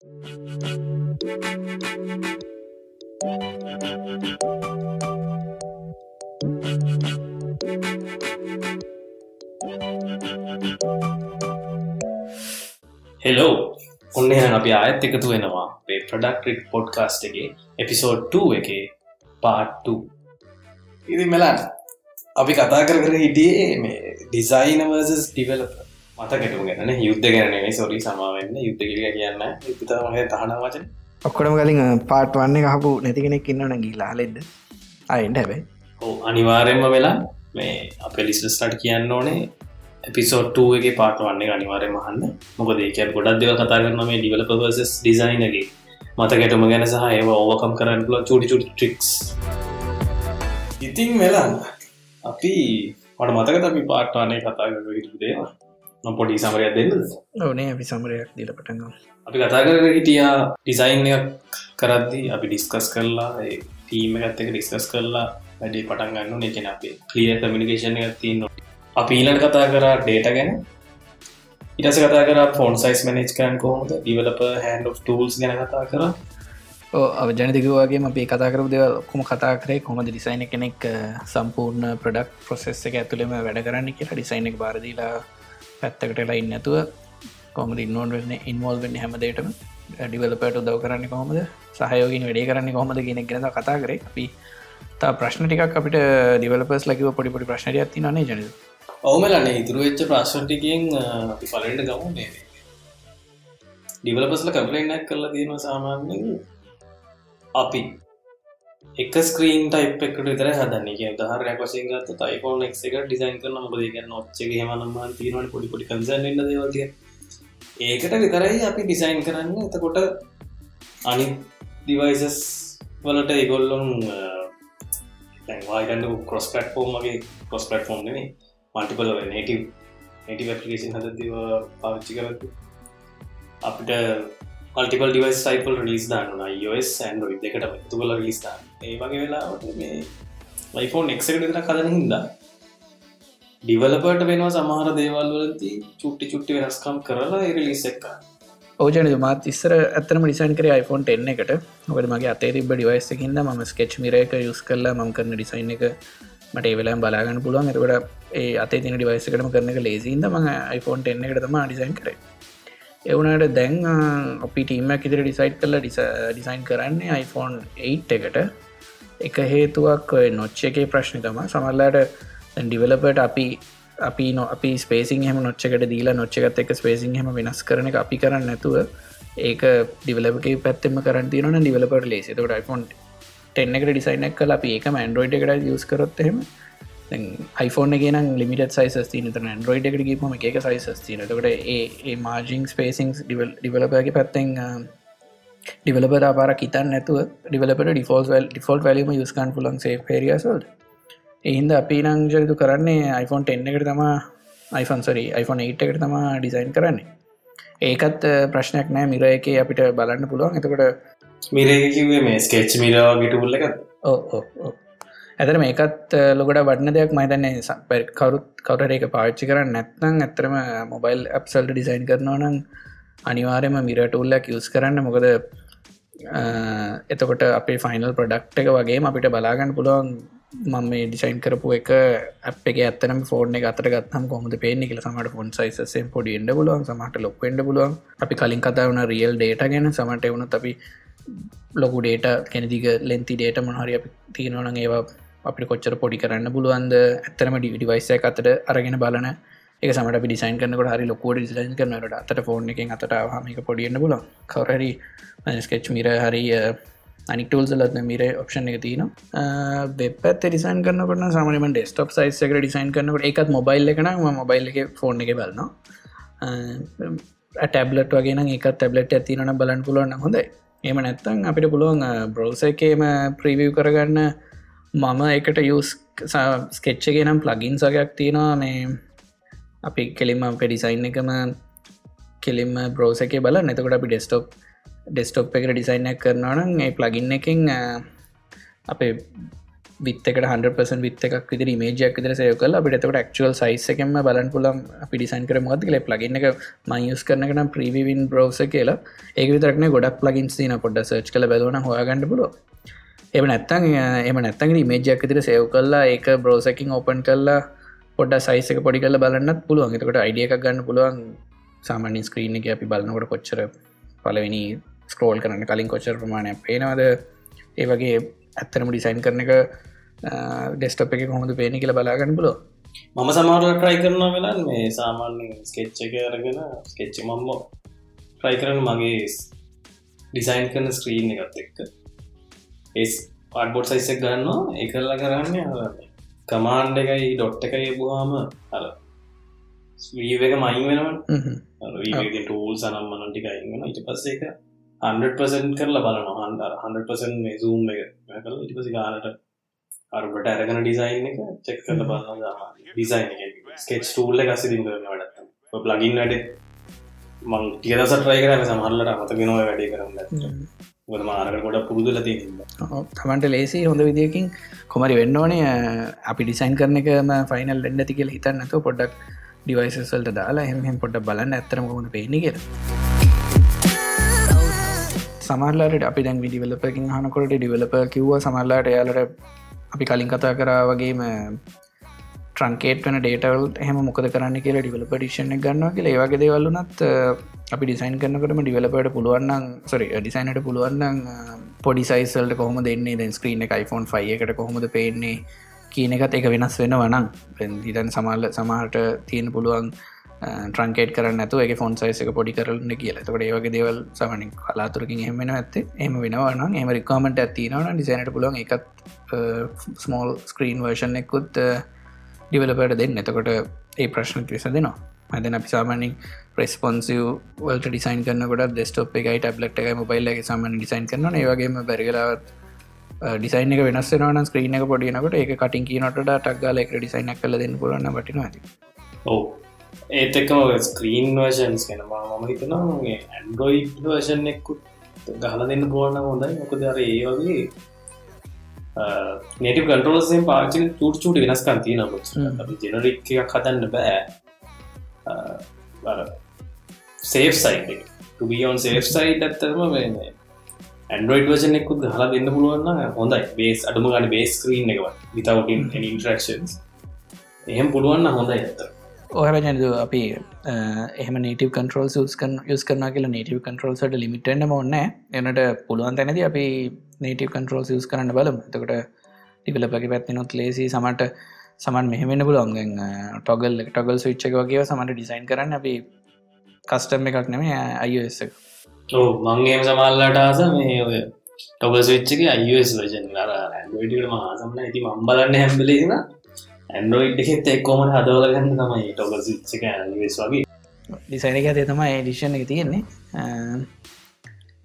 Hello ඔන්න එන අපි ආයත් එකතු වෙනවා අපේ ප්‍රඩක්ට් පොඩ්කාස්ට් එක එපිසෝඩ් 2 එක පාට්ටු ඉදි මෙලන් අපි කතා කර කර හිටියේ මේ ඩිසයිනවර්සස් ඩිවලප මතකටම ගැන යුද්ධ ගැනේ සොරි සමාවෙන්න යුද්ධ කිරිය කියන්න. යුතමගේ තහන වචන. ඔක්කොටම කලින් පාට් වන්න කහපු නැති කෙනෙක් ඉන්නන ගිලා ලෙඩ අයින්ට හැබයි. ඕ අනිවාරයෙන්ම වෙලා මේ අප ලිස්ටට කියන්න ඕනේ එපිසෝට්ටගේ පාට වන්නේ අනිවාරය මහන්න මොකද ඒක ගොඩක් දෙව කතා කරන මේ ඩිවලපවර්සස් ඩිසයිනගේ මත ගැටම ගැන සහ ඒව ඕවකම් කරන්න පුල චුටි චුටි ට්‍රික්ස් ඉතින් මෙලන්න අපි මට මතකත අපි පාට්වානය කතා කර හිටු දේවා නම් පොඩි සමරයක් දෙන්න ඕනේ අපි සමරයක් දීල පටගම් අපි කතා කර හිටියා ඩිසයින් එකක් කරද්දි අපි ඩිස්කස් කරලා ටීම ගත්තක ඩිස්කස් කරලා වැඩේ පටන් ගන්න එකන අපේ කලිය කමිනිකේෂන එකක් තියන්න අපි ඊලට කතා කරා ඩේට ගැන. ඉටස කතා කර ෆෝන් සයිස් මනේජ් කරන් කොහොමද? ඩිවලප හැන්ඩ ටූල්ස් ගැන කතා කර. අවජනතිකවගේ අපේ කතා කරු දෙව කොම කතා කරේ කොමද ඩිසයින කෙනෙක් සම්පූර්ණ ප්‍රඩක්් ප්‍රොසෙස් එක ඇතුළෙම වැඩ කරන්න කියලා ඩිසයින් එක බාරදිලා පැත්තකටලා ඉන්න ඇතුව කොමද ඉන්නෝන් වෙන්න ඉන්වෝල් වෙන්න හැමදේටම ඩිවලපට උදව කරන්න කොහොමද? සහයෝගින් වැඩේ කරන්න කොහොමද ගෙනෙක් ගෙනද කතා කරේ. අපි තා ප්‍රශ්න ටිකක් අපිට ඩිවලපස් ලකිව පොඩිපොඩි ප්‍රශ්නය ඇති නේ ජනද? ඔවමලන්න ඉතුරු වෙච්ච ප්‍රශ්ටිකින් අපි පලට ගමු නේ. ඩිවලපස්ල කම්පලෙන්න්නක් කරලා තියෙන සාමාන්‍යෙන් අපි එක ස්ක්‍රීන් ටයිප් එකට විතර හදන්නේ. කිය දහරයක් වශයෙන් ගත්ත තයිෆෝන් එක් එක ඩිසයින් කරන මොකද? ගන්න ඔච්චක හමනම තිීනට පොඩි පොඩි කන්සන්න දේවල්තිය ඒකට විතරයි අපි ඩිසයින් කරන්න. එතකොට අනි ඩිවයිසස් වලට ඒගොල්ලොන් වායිට කොස් පටෆෝර්ම් වගේ කොස් පටෆෝර්ම් නේ මල්ටිපල නටව නටව පපිකේෂන් හදතිව පාවිච්චි කරතු අපිට මල්ටිපල් ඩිවස් සයිපල් රිස් දාන්න iOS ඇන්ඩරෝයි දෙකට තුකල රිස්ථා ඒ වගේ වෙලාට මේ ලයිෆෝන් එක්කට විතර කදන හින්දා ඩිවලපට වෙනවා සමහර දේවල් වලති චුට්ටි චුට්ටි වෙනස්කම් කරලා එරලිස් එක්කා ඕජන මාත් ඉස්සර ඇතනම ඩිසයින් කර iPhoneෆෝන් එන්න එකට. ඔකට මගේ අතේ තිබ ඩිවයිස්සකින්ද ම ස්කෙච් මිරක යුස් කරලා මම කරන ඩිසයින් එක මට ඒවෙලා බලාගන්න පුළුවන්. එකට ඒ අතේ තින ඩිවයිසකටම කරන එක ලේසින්ද ම iPhoneෆෝන් එන්න එකට තම ඩිසයින් කරේ. එවනට දැන් අපි ටීමක් ඉදිරි ඩිසයිට් කල ඩිසයින් කරන්නේ iPhone 8 එකට. එක හේතුවක් නොච්ච එකේ ප්‍රශ්න තම සමල්ලාට ඩිවලපට අපි අපි නො අපි ස්පේසින් හම නොච්චකට දීලා නොච්චකත් එක ස්පේසින් හම වෙනස් කරන එක අපි කරන්න නැතුව ඒක ඩිවලපක පැත්තෙම කරන්න තියන ඩිවලපට ලේස තකට iPhone ටෙන්නක ඩිසයිනක් කල අපි ඒක මන්ඩරෝයිඩ් එකට යස් කරොත්හෙම iPhone ගෙන ලිමිට සයිස් තින න්ඩරෝයිඩ් එකට ගීම එක සයිස් තින තකට ඒ මාජිං ස්පේසිං ඩිවලපගේ පැත්තෙන් ඩිවලප පාර කිතන් නැතුව ඩිවලපට ඩිෆෝල් ඩිෆෝල් වැලීම යස්කන් පුලන් සේ පරිියසල්ට එහින්ද අපි නංජරතු කරන්නේ iPhone 10 එකට තම iPhone සරි iPhone 8 එකට තම ඩිසයින් කරන්නේ. ඒකත් ප්‍රශ්නයක් නෑ. මිර එක අපිට බලන්න පුළුවන්. එතකොට මිරකිවේ මේ ස්කේච් මිරවාගට පුල්ල එක ඕ ඇතර මේකත් ලොකට වඩන දෙයක්. මයිතන්නේ කවරුත් කවර එක පාච්චි කරන්න නැත්නම් ඇතරම මොබයිල් ඇප්සල්ට ඩිසයින් කරනවා නම් අනිවාරයම මිරටුල්ලක් යස් කරන්න. මොකද එතකොට අපේ ෆයිනල් ප්‍රඩක්් එක වගේ අපිට බලාගන්න පුළුවන් මම මේ ඩිසයින් කරපු එක අප එක ඇත්තනම් ෆෝර්න එක අතර ගත්හම කොමද පේන්නේ කියල. සමට ෆොන් සයිසෙන් පොඩි එන්ඩ පුළුවන් සමට ලොක්ෙන්ඩ පුළුවන්. අපි කලින් කතා වන රියල් ඩේට ගැන. සමට එවුණු අපි ලොකු ඩේට කෙනදික ලෙන්ති ඩේට මහරි අපි තියෙනවන ඒවා අපි කොච්චර පොඩි කරන්න පුළුවන්ද? ඇත්තරම ඩිවයිසය අතට අරගෙන බලන එක සමට ඩිසයින් කනකට හරි ලොකෝඩ ඩිසයින් කරනට අතට ෆෝර්න එකෙන් අතට හමික පොඩියන්න පුල කවරහරි ස්කෙච් මිර හරි අනික්ටල්සලත් මිර ඔප්ෂන් එක තින වෙපත් රිසන් කරනකට සමනම ඩෙස්ටප් සයිස් එක ඩිසයින් කරනකට එකත් මොබයිල් එකන මොබයිල් එක ෆෝන් එක බලනවා. ටැබලට වගෙන එක ටැබලට ඇතිනන බලන් පුළුවන්න හොඳයි. එම නැත්තන් අපිට පුළුවන් බ්‍රෝස එකේම ප්‍රීවිව් කරගන්න. මම එකට යස් ස්කෙච්චගේ නම් ප්ලගින් සගයක් තියෙනවා. මේ අපි කෙලිම පෙඩිසයින් එකම කෙලිම බ්‍රෝස එක බල නැතකොට අපි ඩෙස්ටොප් ඩෙස්ටොප් එක ඩිසයිනයක් කරනවන ඒ ප්ලගින්න එකින් අපේ විත්තකට 100% විත්ත එකක් විදි මේජයක් විදර සය කල අපිට එතකට ක්ුවල් සයිස් එකම බලන් පුලම් අපි ඩිසයින් කර මොද කලේ ලගින්න එක මයස් කරනකන ප්‍රීවින් බ්‍රවස කියලා. ඒක විතරක්න ගොඩක් ලගින් සින පොඩ සර්ච් කල බැලවන හොයාගන්න පුලො එම නැත්තන් එම නැත්තන් මේජයක් විදිර සයව් කල්ලා ඒක බ්‍රෝසකින් ඕපන් කල්ලා පොඩ සයිසක පොඩි කල බලන්නත් පුළුවන්. එතකට අයිඩිය එකක් ගන්න පුළුවන්. සාමාන්‍ය ස්ක්‍රීන එක අපි බලන්නකොට කොච්චර පලවෙනි ස්ක්‍රෝල් කරන්න කලින් කොච්චර ප්‍රමාණය පේනවද? ඒ වගේ ඇත්තරම ඩිසයින් කරන එක ඩෙස්ටප් එක කොහොඳ පේනි කියල බලාගන්න පුලො මම සමාර ට්‍රයි කරන වෙලා මේ සාමාන්‍ය ස්කෙච්ච එක අරගෙන ස්කෙච්ච මම්ම ට්‍රයි කරන මගේ ඩිසයින් කරන ස්ක්‍රීන් එකත් එක්ක. ඒස් පාඩ්බොඩ් සයිසක් ගන්නවා. එකල්ල කරන්න කමාන්්ඩ එකයි ඩොට් එකයි බවාම අර ස්වීව එක මයින් වෙනවන් ටූල් සනම් මනටිකයිගෙන ඉට පස්සේ එක 100% කරලා බලන 100% මේ සූම් එක කල ඉට පසි ගානට අරුට ඇරගන ඩිසයින් එක චෙක් කරල බලන්න ඩිසයින් ස්කෙච් ටූල්ල එක. සිදින් කරන වැඩත් ප්ලගින් වැඩ මං කියදස ට්‍රයි කරම සමහල්ලට අමතගෙනව වැඩේ කරන්න. ගොද මාරක ගොඩ පුරුදුල තින්න තමන්ට ලේසි හොඳ විදිකින් කොමරි වෙන්න ඕනේ අපි ඩිසයින් කරන එකම ෆයිනල් එඩ තිකල් හිතන්නතු පොඩ්ඩක් ඩිවයිසල්ට දාලා එහම පොඩ්ඩ බලන්න ඇතරම කොහොඳ පේනි කිය සමල්ලාට අපි දැන් විඩිවලපකින් හනකොට ඩිවලප කිව්ව සමල්ලාට එයාලට අපි කලින් කතා කරා වගේම ට්‍රන්කේට් වන ඩේටවල් හම මොකද කරන්න කියලා ඩිවලප ඩිෂණ ගන්නවා කියලා. ඒවගේ දේවල්ලුනත් අපි ඩිසයින් කරනකටම ඩිවලපට පුළුවන්න්න සොරි ඩිසයිනට පුළුවන්න්න පොඩි සයිසල්ට කොහොම දෙන්නේ දැන් ස්ක්‍රීන එක iPhone 5 එකට කොහොමද පේන්නේ? කියන එකත් එක වෙනස් වෙන වනං දිතන් සමල්ල සමහට තියෙන පුළුවන් ට්‍රන්කේට කරන්න ඇතු එක ෆොන් සයිසක පොඩි කරන්න කියලා. තකට ඒවගේ දේවල් සමන කලාතුරකින් එහමෙන ඇත්තේ. එම වෙනවන එම රිකාමට ඇතිනවන ඩිසයිනට පුළුවන් එකත් ස්මෝල් ස්ක්‍රීන් වර්ෂන් එකුත් ඩිවලපට දෙන්න. එතකොට ඒ ප්‍රශ්න විස දෙනවා මදන අපි සාමානින් ප්‍රස්පොන්සිව් වල්ට ඩිසයින් කරනකොට ඩෙස්ටෝප් එකයි ටබ්ලට් එකයි මොබයිල් එක සාමන ඩිසයින් කරන ඒවගේම බැරිගලාවත් ඩිසයින් එක වෙනස්සෙනවන ස්ක්‍රීන එක පොඩියනකට ඒ කටින් කියනට ටක්ගල එක ඩිසයින් කල දෙන්න පුලන්න ඇති. ඕ ඒත් එකම ස්ක්‍රීන් වර්ෂන්ස් කෙනවා මම හිතනවා ඇන්ඩරෝයිඩ් වර්ෂන් එක්කුත් ගහල දෙන්න පුුවන්න හොඳයි. මොකද අර ඒ වගේ නටි කටරෝසෙන් පාචි තුට චුට වෙනස්කන් තිය නම ජනරික් එකක් හදන්න බෑ සේෆ් සයි ටබියෝන් සේෆ් සයිඩ් ඇත්තරම වෙන ඇන්ඩරෝයිඩ් වර්ෂන් එක්කුත් හලා දෙන්න පුළුවන්න හොඳයි. බේස් අඩුම ගන්න බේස් ස්ක්‍රීන් එකව විතවටින් ඉන්ට්‍රක්ෂන්ස් එහෙම පුළුවන්න හොඳයි ඇතර ඔහම ජනද අපි එහම නටව කන්ටරල් සස් කන් යස් කරන කියලා නටව කන්ටරල්සට ලිමිටෙන්න්න ඔන්න එනට පුළුවන් තැනද අපි නටව කන්ටරල් යස් කරන්න බලම. තකට ටිකලපගේ පැත්ති නොත් ලේසි සමට සමන් මෙහමෙන පුළුවන්ගෙන් ටොගල් ටොගල් විච්චක වගේ සමට ඩිසයින් කරන්න අපි කස්ටම් එකක් නෙමේ අයස මංගේම සමල්ලට ආස මේ ඔය ටොගල් විච්චක අයස් වජන් ර ඩට මහසම්න ඇති මම්බලන්න හැම්බලෙන ඇන්ඩරෝයිඩ් එකෙත් එක්කෝමට හදවලගන්න තමයි ටොගල් විච්චක ස් වගේ. ඩිසයින එක තේ තමයි එඩිෂන් එක තියෙන්නේ.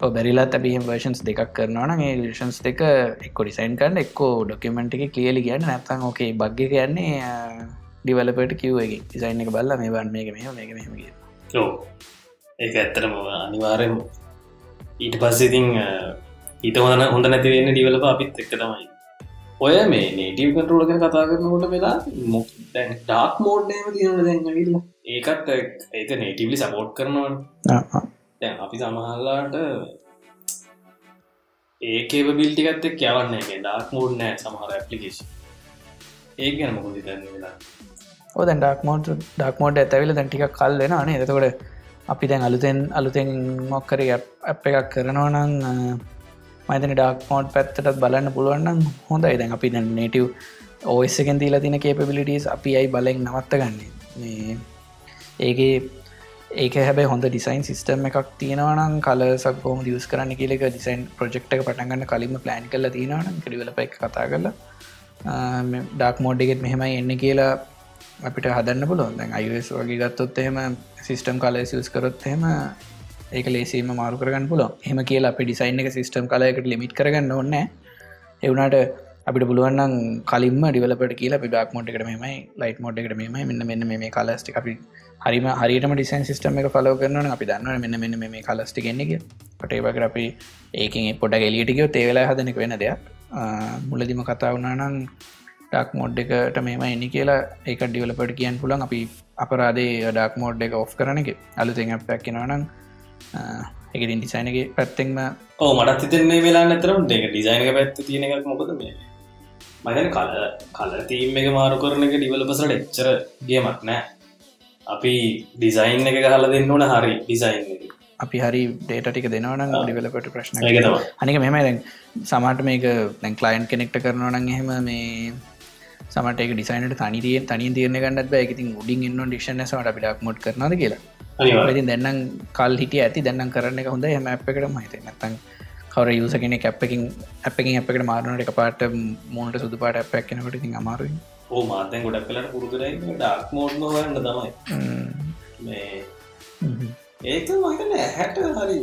බැරිලා තැබිහම වර්ෂන්ස් දෙකක් කරනවන ඒ ලිෂන්ස් දෙක එක්කො ඩිසයින් කරන්න එක්කෝ ඩොකමෙන්ට් එක කලියලි කියන්න නැත්තන් ඕකේ බග්ග කියන්නේ ඩිවලපට කිව්වගේ ඩිසයින් එක. බල්ල මේ බන් මේක මෙම මේක මෙම ඕ ඒ ඇත්තරම අනිවාරෙන් ඊට පස්සෙතින් ඊට හොඳන හොඳ නැතිවෙන්න ඩිවලප අපිත් එක්ක තමයි. ඔය මේ නේටව කටරෝලක කතා කරනකොට වෙලා මොක් ඩාක් මෝඩ්නේම තියන දැන්ගවිල්ල ඒකත් ඒක නේටවලි සපෝට් කරනවා දැන් අපි සමහල්ලාට ඒකේව බිල්ටිකත් එක් යවන්න ඩාක් මෝඩ් නෑ සමහර ඇපලිකේෂ ඒ ගැන මොකුද දන්න වෙලා ඕද ඩක් මෝඩ් ඩක් මෝඩ් ඇතැවිල දැන්ටික කල් වෙන නේ එතකොට අපි දැන් අලුතෙන් අලුතෙන් මොක්කර අප එකක් කරනවා නං මතන ඩක් මෝඩ් පැත්තටත් බලන්න පුළුවන්නම් හොඳයි. දැන් අපි දැන් නේටව් ඕස්සකෙන් දීලා තින කේපබිලිටස් අපි අයි බලෙක් නවත්ත ගන්නේ ඒගේ ඒක හැබ හොඳ ඩිසයින් සිස්ටම් එකක් තියෙනවනම් කලසක් හෝම දියස් කරන්න කියලෙක ඩිසයින් ප්‍රජෙක්්ක පටන්ගන්න කලින්ම ප්ලෑන් කල තියෙනවන ඩිවලප එක කතා කරලා ඩක් මෝඩ් එකෙත් මෙහෙමයි එන්න කියලා අපිට හදන්න පුළුවන්. දැන් අයිස් වගේ ගත්තොත් එහෙම සිස්ටම් කල සිස් කරොත් එහෙම ඒක ලේසිම මාරු කරගන්න පුලො එහම කියලා අප ඩිසයින් එක සිස්ටම් කලයකට ලිමිට කරගන්න ඔන්න එවුණට අපිට පුළුවන්න්න කලින්ම ඩිවලපට කියලා පිඩක් මොට්කට මෙමයි ලයිට මොඩ්කට මෙම මෙන්න මෙන්න මේ කලස්ටි අපි හරිම හරිම ඩිසන් සිස්ටම එක ෆලෝ කරන අපි දන්න මෙන්න මෙන්න මේ කලස්ටි ගෙන්නෙක පටේවකර අපි ඒකින් පොට ගෙලියටිකෝ තේවෙලා හදනෙක වෙන දෙයක්. මුලදිම කතා වුණනම් ඩක් මොඩ් එකට මේම එනි කියලා ඒක ඩිවලපට කියන් පුළන් අපි අපරාදේ ඩක් මෝඩ් එක ඔෆ් කරන එක. අලුතෙන් පැක්කෙනවනම් එකටින් ඩිසයිනගේ පැත්තෙක්ම ඕ මටත් හිතන්නේ වෙලා නැතරම් දෙක ඩිසයිනක පැත්ත තියෙන එකක් මොකද මේ? මතන කල කල තීම් එක මාරු කරන එක ඩිවලපසට එච්චර ගේමක් නෑ. අපි ඩිසයින් එක හල දෙන්න ඕන හරි ඩිසයින් එක. අපි හරි ඩේට ටික දෙනවන ඩිවලපට ප්‍රශ්න. අනික මෙම සමට මේක දැන් කලයින් කෙනෙක්ට කරනවනන් එහෙම මේ සමට ඩිසයිනට තනිතිය තනි තිරන ගන්නත් බැයිතින් උඩින් ඉන්න ඩික්ෂන සට අපිටක් මොඩ් කරනද කියලා. ඉතින් දැන්නම් කල් හිටිය ඇති. දැන්නම් කරන්න එක හොඳ හම අප් එකට මහිත නැතන් කවර යුස කෙන කැප්පකින් අපකින් අපකට මාරුණට එක පාට මෝනට සුදු පාට අපක් කෙනකට ඉතින් අමාරුයි. ඕ මාතැන් ගොඩක් කලට පුරුදුරයි ඩක් මෝඩ්ම වන්න තමයි. මේ ඒක මහිතන හැට හරි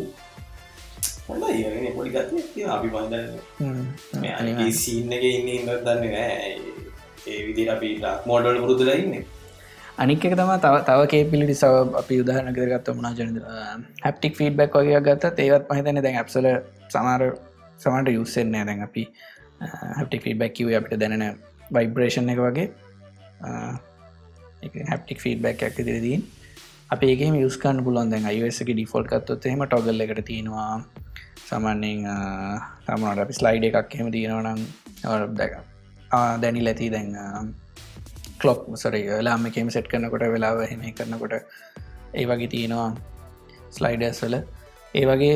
හොඳ ඒ පොඩි ගත අපි බන්ධන්න සීන්න එක ඉන්න ඉන්න දන්න නෑ විදි අපි ඩක් මෝඩල් පුරුදුරයින්නේ අනික එක තම තව තව කේපිලිටි සව අපි උදාහන කරගත්ත මනා ජන හැප්ටික් ෆීඩ්බැක් වගේ ගත්ත ඒවත් මහිතන දැන් ඇප්සල සමාර සමට යුස්සෙන්නේ දැන් අපි හැප්ටික් ෆීඩබැක් කිව අපිට දැනෙන වයිබ්‍රේෂන් එක වගේ. හැප්ටික් ෆීඩබැක් ඇක් දිරදීන් අප ඒක යස්කන් පුලන් දැන් අයසක ඩිෆෝල් කත්තොත් එහෙම ටොගල් එකට තියෙනවා. සමන්නෙන් තමට අපි ස්ලයිඩ එකක් එහෙම තියෙනවනම් දැක දැනි ලැති දැන් කලොක් සර ලාම එකම සෙට් කරනකොට වෙලාව හෙම කරනකොට ඒ වගේ තියෙනවා ස්ලයිඩර්ස් වල. ඒ වගේ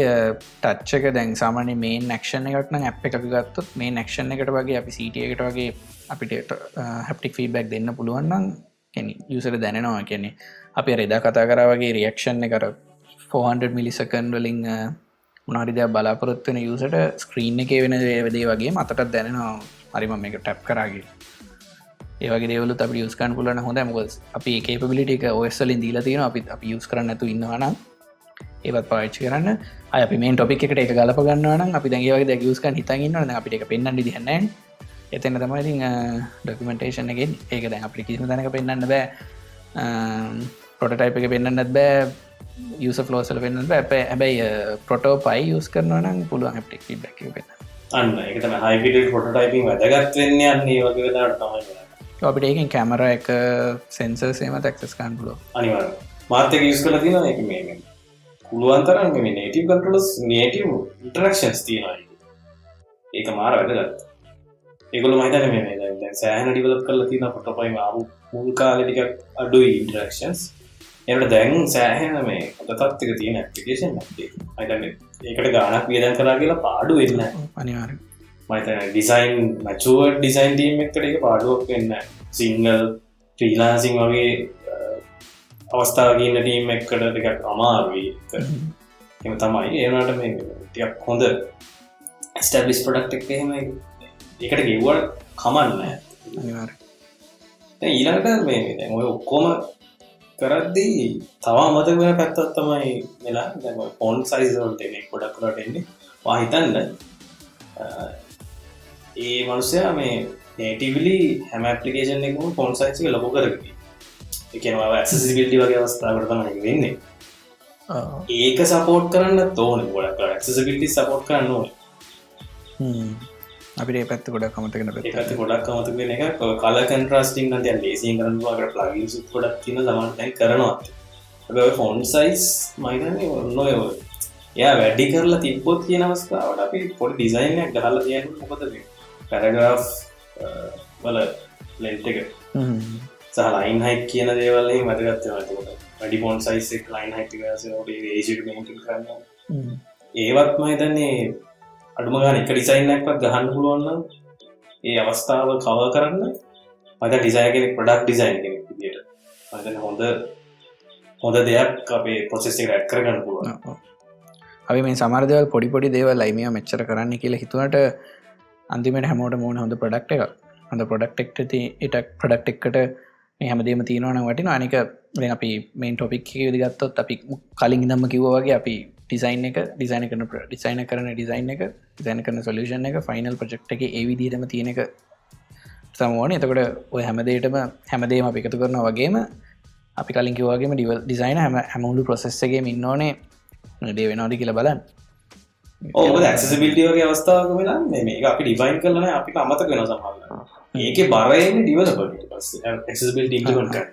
ටච්චක දැන් සාමාන්‍ය මේ නක්ෂණ එකක්න අප එක ගත්තොත් මේ නක්ෂණ එකට වගේ අපි සිටිය එකට වගේ අපිට හැප්ටික් ෆීබැක් දෙන්න පුළුවන්නම් කැන යුසර දැනෙනවා. කියැනෙ අපි රෙදා කතා කර වගේ රියක්ෂණ කර 400 මිලිසකන් වලින් මොනාරිදයක් බලාපොරොත්වන යුසට ස්ක්‍රීන් එක වෙන වදේ වගේ මතටත් දැනෙනවා. හරිම එක ටැප් කරාගේ. ඒවගේ දෙවල අපි යස්කන් පුලන හොඳ මොක අපි කේපබිලිට එක ඔස්සලින් දීලා තියෙන අපි අපි යස් කරන්නතු ඉන්නවනම් ඒවත් පාච්චි කරන්න. අය අපි මේ ටොපික් එකට එක ගලප ගන්නවන අපි දැගේ දැ යස්කන් හිතගන්න අපිට එක පෙන්න්න දිහන්න එතන තමයි ඩොකමටේෂන් එකෙන් ඒක දැන් අපි කිසිම තැනක පෙන්න්න බෑ. පොටටයිප එක පෙන්න්නත් බෑ. යුස ෆලෝසල පෙන්න්න බෑ. හැබැයි පොටෝ පයි යස් කරනවනම් පුළුවන් ටික් ඩක් පෙන්න්න අන්න එක තම හයිපිට පොටටයිපින් වැදගත් වෙන්න යන්නේ වගේ වෙලාට තමයි අපිට ඒකින් කැමර එක සෙන්සර්සේම තැක්සස්කන් පුලෝ අනිවාර මාතක යස් කල තින එක මේ පුළුවන්තරන් මේ නේටව කටලස් නේටව ඉන්ටරක්ෂන්ස් තියෙනයි ඒක. මාර වැදගත්. ඒගොල මහිතන මේ සෑහන ඩිවලප් කල තින පොටපයි ආපු මුල් කාලටික අඩුයි ඉන්ටරක්ෂන්ස් එට දැන් සෑහෙන මේ හොඳ තත්තික තියෙන ඇපිකේෂන් අයිතම ඒකට ගානක් වියදන් කරා කියලා පාඩු වෙන්න අනිවාර මත ඩිසයින් මචුව ඩිසයින් ටීම් එකට එක පාඩුවක් වෙන්න සිංගල් ්‍රීලාසිං වගේ අවස්ථාවගන්න ටීම් එක්කට දෙකක් අමාරුවී එම තමයි. ඒනට මේ ටියක් හොඳ ස්ටබිස් පොඩක්් එක් එහෙම එකට ගෙව්වට කමන්න ඊළඟට මේ ඔය ඔක්කොම කරද්දී තවා මත වෙන පැත්තත් තමයි වෙලා පොන් සයිසවලට එක පොඩක් කරට එන්නේ වාහිතන්න ඒ මනුසයා මේ නේටිවිලි හැම පපලිකේෂන් එකම පොන් සයිසක ලොක කරග එකනවා ඇසිබිල්ටි වගේ අවස්ථාවට තමයි වෙන්නේ. ඒක සපෝට් කරන්න තෝන ගොඩක් ඇක්සිබිලිටි සපෝට් කරන්න ඕන අපිට පැත්ත ගොඩක් කමතගෙන ඒත් ගොඩක් කමතගෙන එක කල කන්ට්‍රස්ටිං නතිය ලේසි කරනවාට ප්ලගින් ගොඩක් තින සමන්ටැන් කරනවා. ෆොන් සයිස් මයිතන්නේ ඔන්න ඔය එයා වැඩි කරලා තිබ්බොත් කියන අවස්ථාවට අපි පොඩි ඩිසයිනයක් ගහල තියන මොකද පැරග්‍රාෆ් වල ලෙන්ට එක. සහ ලයින් හයි කියන දේවල්ලින් වැදගත්තවට වැඩි පොන් සයිස් ලයින් හයි ඒජ කරන්න ඒවත් මහිතන්නේ අඩුම ගාන එක ඩිසයින්නක්වත් ගහන්න පුළුවන්න ඒ අවස්ථාව කව කරන්න. මත ඩිසයිගෙන පොඩක් ඩිසයින් කෙනෙක් විදිට මතන හොඳ හොඳ දෙයක් අපේ පොසෙස් එක ඇත් කරගන්න පුළුවන්. අපි මේ සමර්දවල් පොඩි පොඩි දේව ලයිමිය මෙච්චර කරන්න කියලා හිතුවට අන්තිමට හැමෝට මෝන හොඳ ප්‍රඩක්් එක හොඳ ප්‍රඩක්ටෙක්ට ඉටක් ප්‍රඩක්් එක්කට මේ හැමදේම තියනවන වටින අනික අපි මේන් ටොපික් විදිගත්තොත් අපි කලින් දම්ම කිව්ව වගේ අපි ඩිසයින් එක ඩිසයින කරන ඩිසයින කරන ඩිසයින් එක ඩිසයින කරන සොලූෂන් එක ෆයිනල් ප්‍රජෙක්් එක ඒවිදිීටම තියෙන එක සමෝන එතකොට ඔය හැමදේටම හැමදේම අපි එකතු කරන වගේම අපි කලින් කිවවාගේම ඩිවල් ඩිසයින හැම හැමුළු ප්‍රසෙස්සගේ ඉන්නඕනේ ඩේ වෙනවාඩි කියල බලන්න. ඕ ඇක්සිබිලිටියෝගේ අවස්ථාවක වෙලා මේ අපි ඩිෆයින් කරලන අපි අමතක වෙන සමහල ඒක බරයෙන් ඇක්සිබිලිට ඉම්පලිමට කර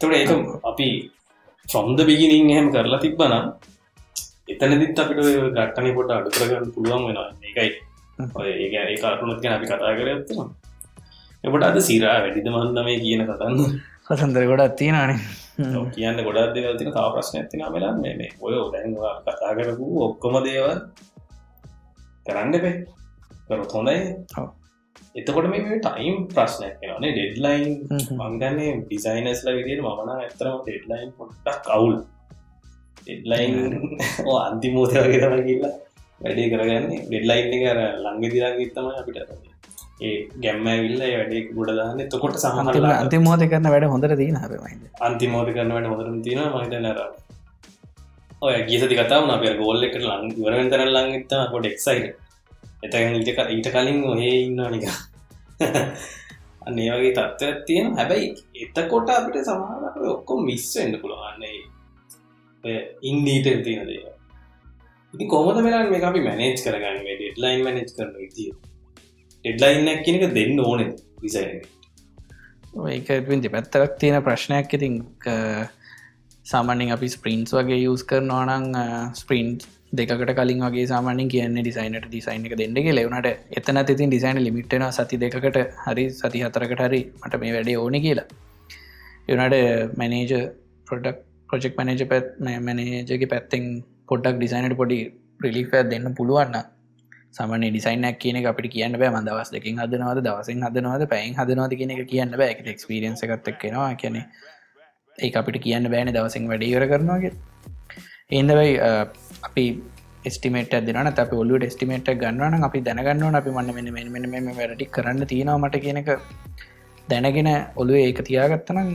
තොට ඒක අපි ෆොම්ද බිගිනින් එහෙම කරලා තිබ්බනම් එතනදිත් අපිට ගට්ටනය පොට අඩු කරගන්න පුළුවන් වෙනවා. ඒකයි. ඒ ඒ කාරනුත් ගැන අපි කතා කර ඇත්තම එපට අද සිරා වැඩිද මන්ද මේ කියන කතන්න කසන්දර ගොඩත් තියෙනනේ කියන්න ගොඩක් දෙවතින තා ප්‍රශ්න ඇතින වෙලා මේ ඔය දැන්වා කතා කරපු ඔක්කොම දේවල් කරන්න එපේ. කරොත් හොඳයි. එතකොට මේ ටයිම් ප්‍රශ්නයක් කෙනනේ ඩෙඩ්ලයින් මංගන්නේ ඩිසයිනස්ල විදියට මමන ඇතරම ඩෙඩ්ලයින් පොට්ටක් කවුල් ඩෙඩ්ලයින් අන්තිමෝතය වගේ තම කියලා වැඩේ කරගන්න. ඩෙඩ්ලයින් දිරංග ඉත්තම අපිට ඒ ගැම්ම විල්ල වැඩේ ගොඩදාන්න තකොට සහම අන්තිමෝත කරන වැඩ හොඳට දීන හමයි අන්තිමෝත කරන වැඩ හොඳරම තින මහිත නර ඔය ගීසති කතාව අප ගෝල්ල එකට ලං වරෙන් තරන් ලං ඉත්තම කොට එක්සයිට එතක ඊට ඊට කලින් ඔහේ ඉන්න නික අන්නේ වගේ තත්ත්වත් තියෙන හැබැයි එතකොට අපිට සමානට ඔක්කොම මිස්වෙන්ඩ පුළුවන්නේ ඉන්ඩීට තියෙන දේව ඉති කොමද මෙලා මේ අපි මැනේජ් කරගන්න? ඩෙඩ්ලයින් මනේජ් කරන විතිය ඩෙඩ්ලයින්නක් කියනක දෙන්න ඕන විසයි ඒකවිදි පැත්තරක් තියෙන ප්‍රශ්නයක්. ඉතින් සාමාන්‍යෙන් අපි ස්ප්‍රීන්ස් වගේ යස් කරනවානං ස්ප්‍රීන්් දෙකට කලින් වගේ සාමානෙන් කියන්නේ ඩිසයිනට ඩිසයින් එක දෙන්නගේ ලෙවනට එතන තින් ඩිසයින් ලිමිට්න සති දෙකට හරි සති හතරකට හරි මට මේ වැඩේ ඕන කියලා. යනට මැනේජ පොඩක් ප්‍රජෙක් මනජ පැත් මැනේජගේ පැත්තෙන් පොඩ්ඩක් ඩිසයිනට පොඩි ප්‍රිලිප දෙන්න පුළුවන්න සමන ඩිසයිනක් කියන අපිට කියන්න බෑ. දවස් දෙකින් හදනවද දවසින් හදනවද පැයින් හදනවද කියන එක කියන්න බෑ. එක්ස්පිරියන්ස එකත්තක් කෙනවා කියනෙ ඒ අපිට කියන්න බෑන දවසින් වැඩියර කරනවාගේ ඒදවයි අපි ස්ටිමේට දෙන අප ඔලු ස්ටිමේට ගන්නවන අපි දැනගන්නවන අපි මන්න මෙ මෙ මෙ වැඩටි කරන්න තියෙනවාමට කියනක දැනගෙන ඔලු ඒක තියාගත්තනම්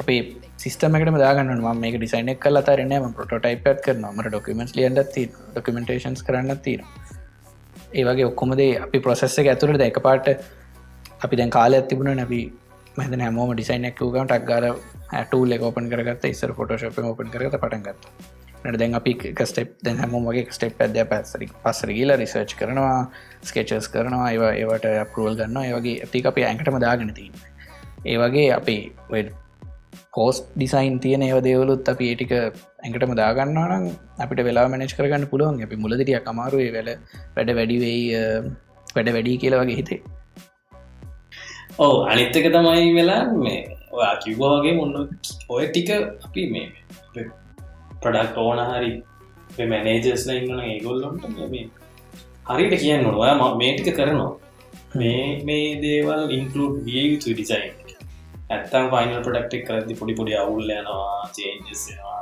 අපේ සිස්ටමකට දාගන්න ම මේ ඩිසයිනක් කල තරන ම පොටයිපත් කරන මට ඩොකමෙන්ස් ලියන්ට ති ඩොකමෙන්ටේන්ස් කරන්න තියෙන ඒවගේ ඔක්කොමදේ අපි ප්‍රොසෙස්ස එක ඇතුළට දැක පාට අපි දැන් කාල ඇතිබුණ නැබි මෙද හැමෝම ඩිසයිනක් ූගට අක්ගාර ඇටූල් එක ඕපන් කරගත් ඉස්සර ෆොටෝශප ඕපන් කරගත පටන්ගත්ත නට දැන් අපි ස්ටප් දැන් හැම වගේ ස්ටප් ඇද පැසරි පස්සර කියල රිසර්ච් කරනවා ස්කේචස් කරනවා. ඒවා ඒවට අපරුවල් ගන්න ඒවගේ ඇති අපි ඇන්කටම දාගෙනතින් ඒවගේ අපි පෝස් ඩිසයින් තියෙන ඒව දේවලුත් අපි ඒටික ඇඟටම දාගන්නනම් අපිට වෙලා මනච් කරගන්න පුළුවන්. අපි මුලදිටිය කමාරුවේ වෙල වැඩ වැඩිවෙයි වැඩ වැඩි කියලා වගේ හිතේ. ඕ අනිත්තක තමයි වෙලා මේ ඔයා කිව්වාගේ මොන්න ඔය ටික අපි මේ ප්‍රඩක්් ඕන හරි මැනේජස්ල ඉන්න ඒගොල්ලොන්ට මේ හරිට කියන්න ඔයා මේටික කරනවා. මේ මේ දේවල් ඉන්කලුඩ් විය යුතු ඩිසයින් ඇත්තම් පයිනල් ප්‍රඩක්ටක් කරදි පොඩි පොඩි අවුල් යනවා චේන්ජස්වා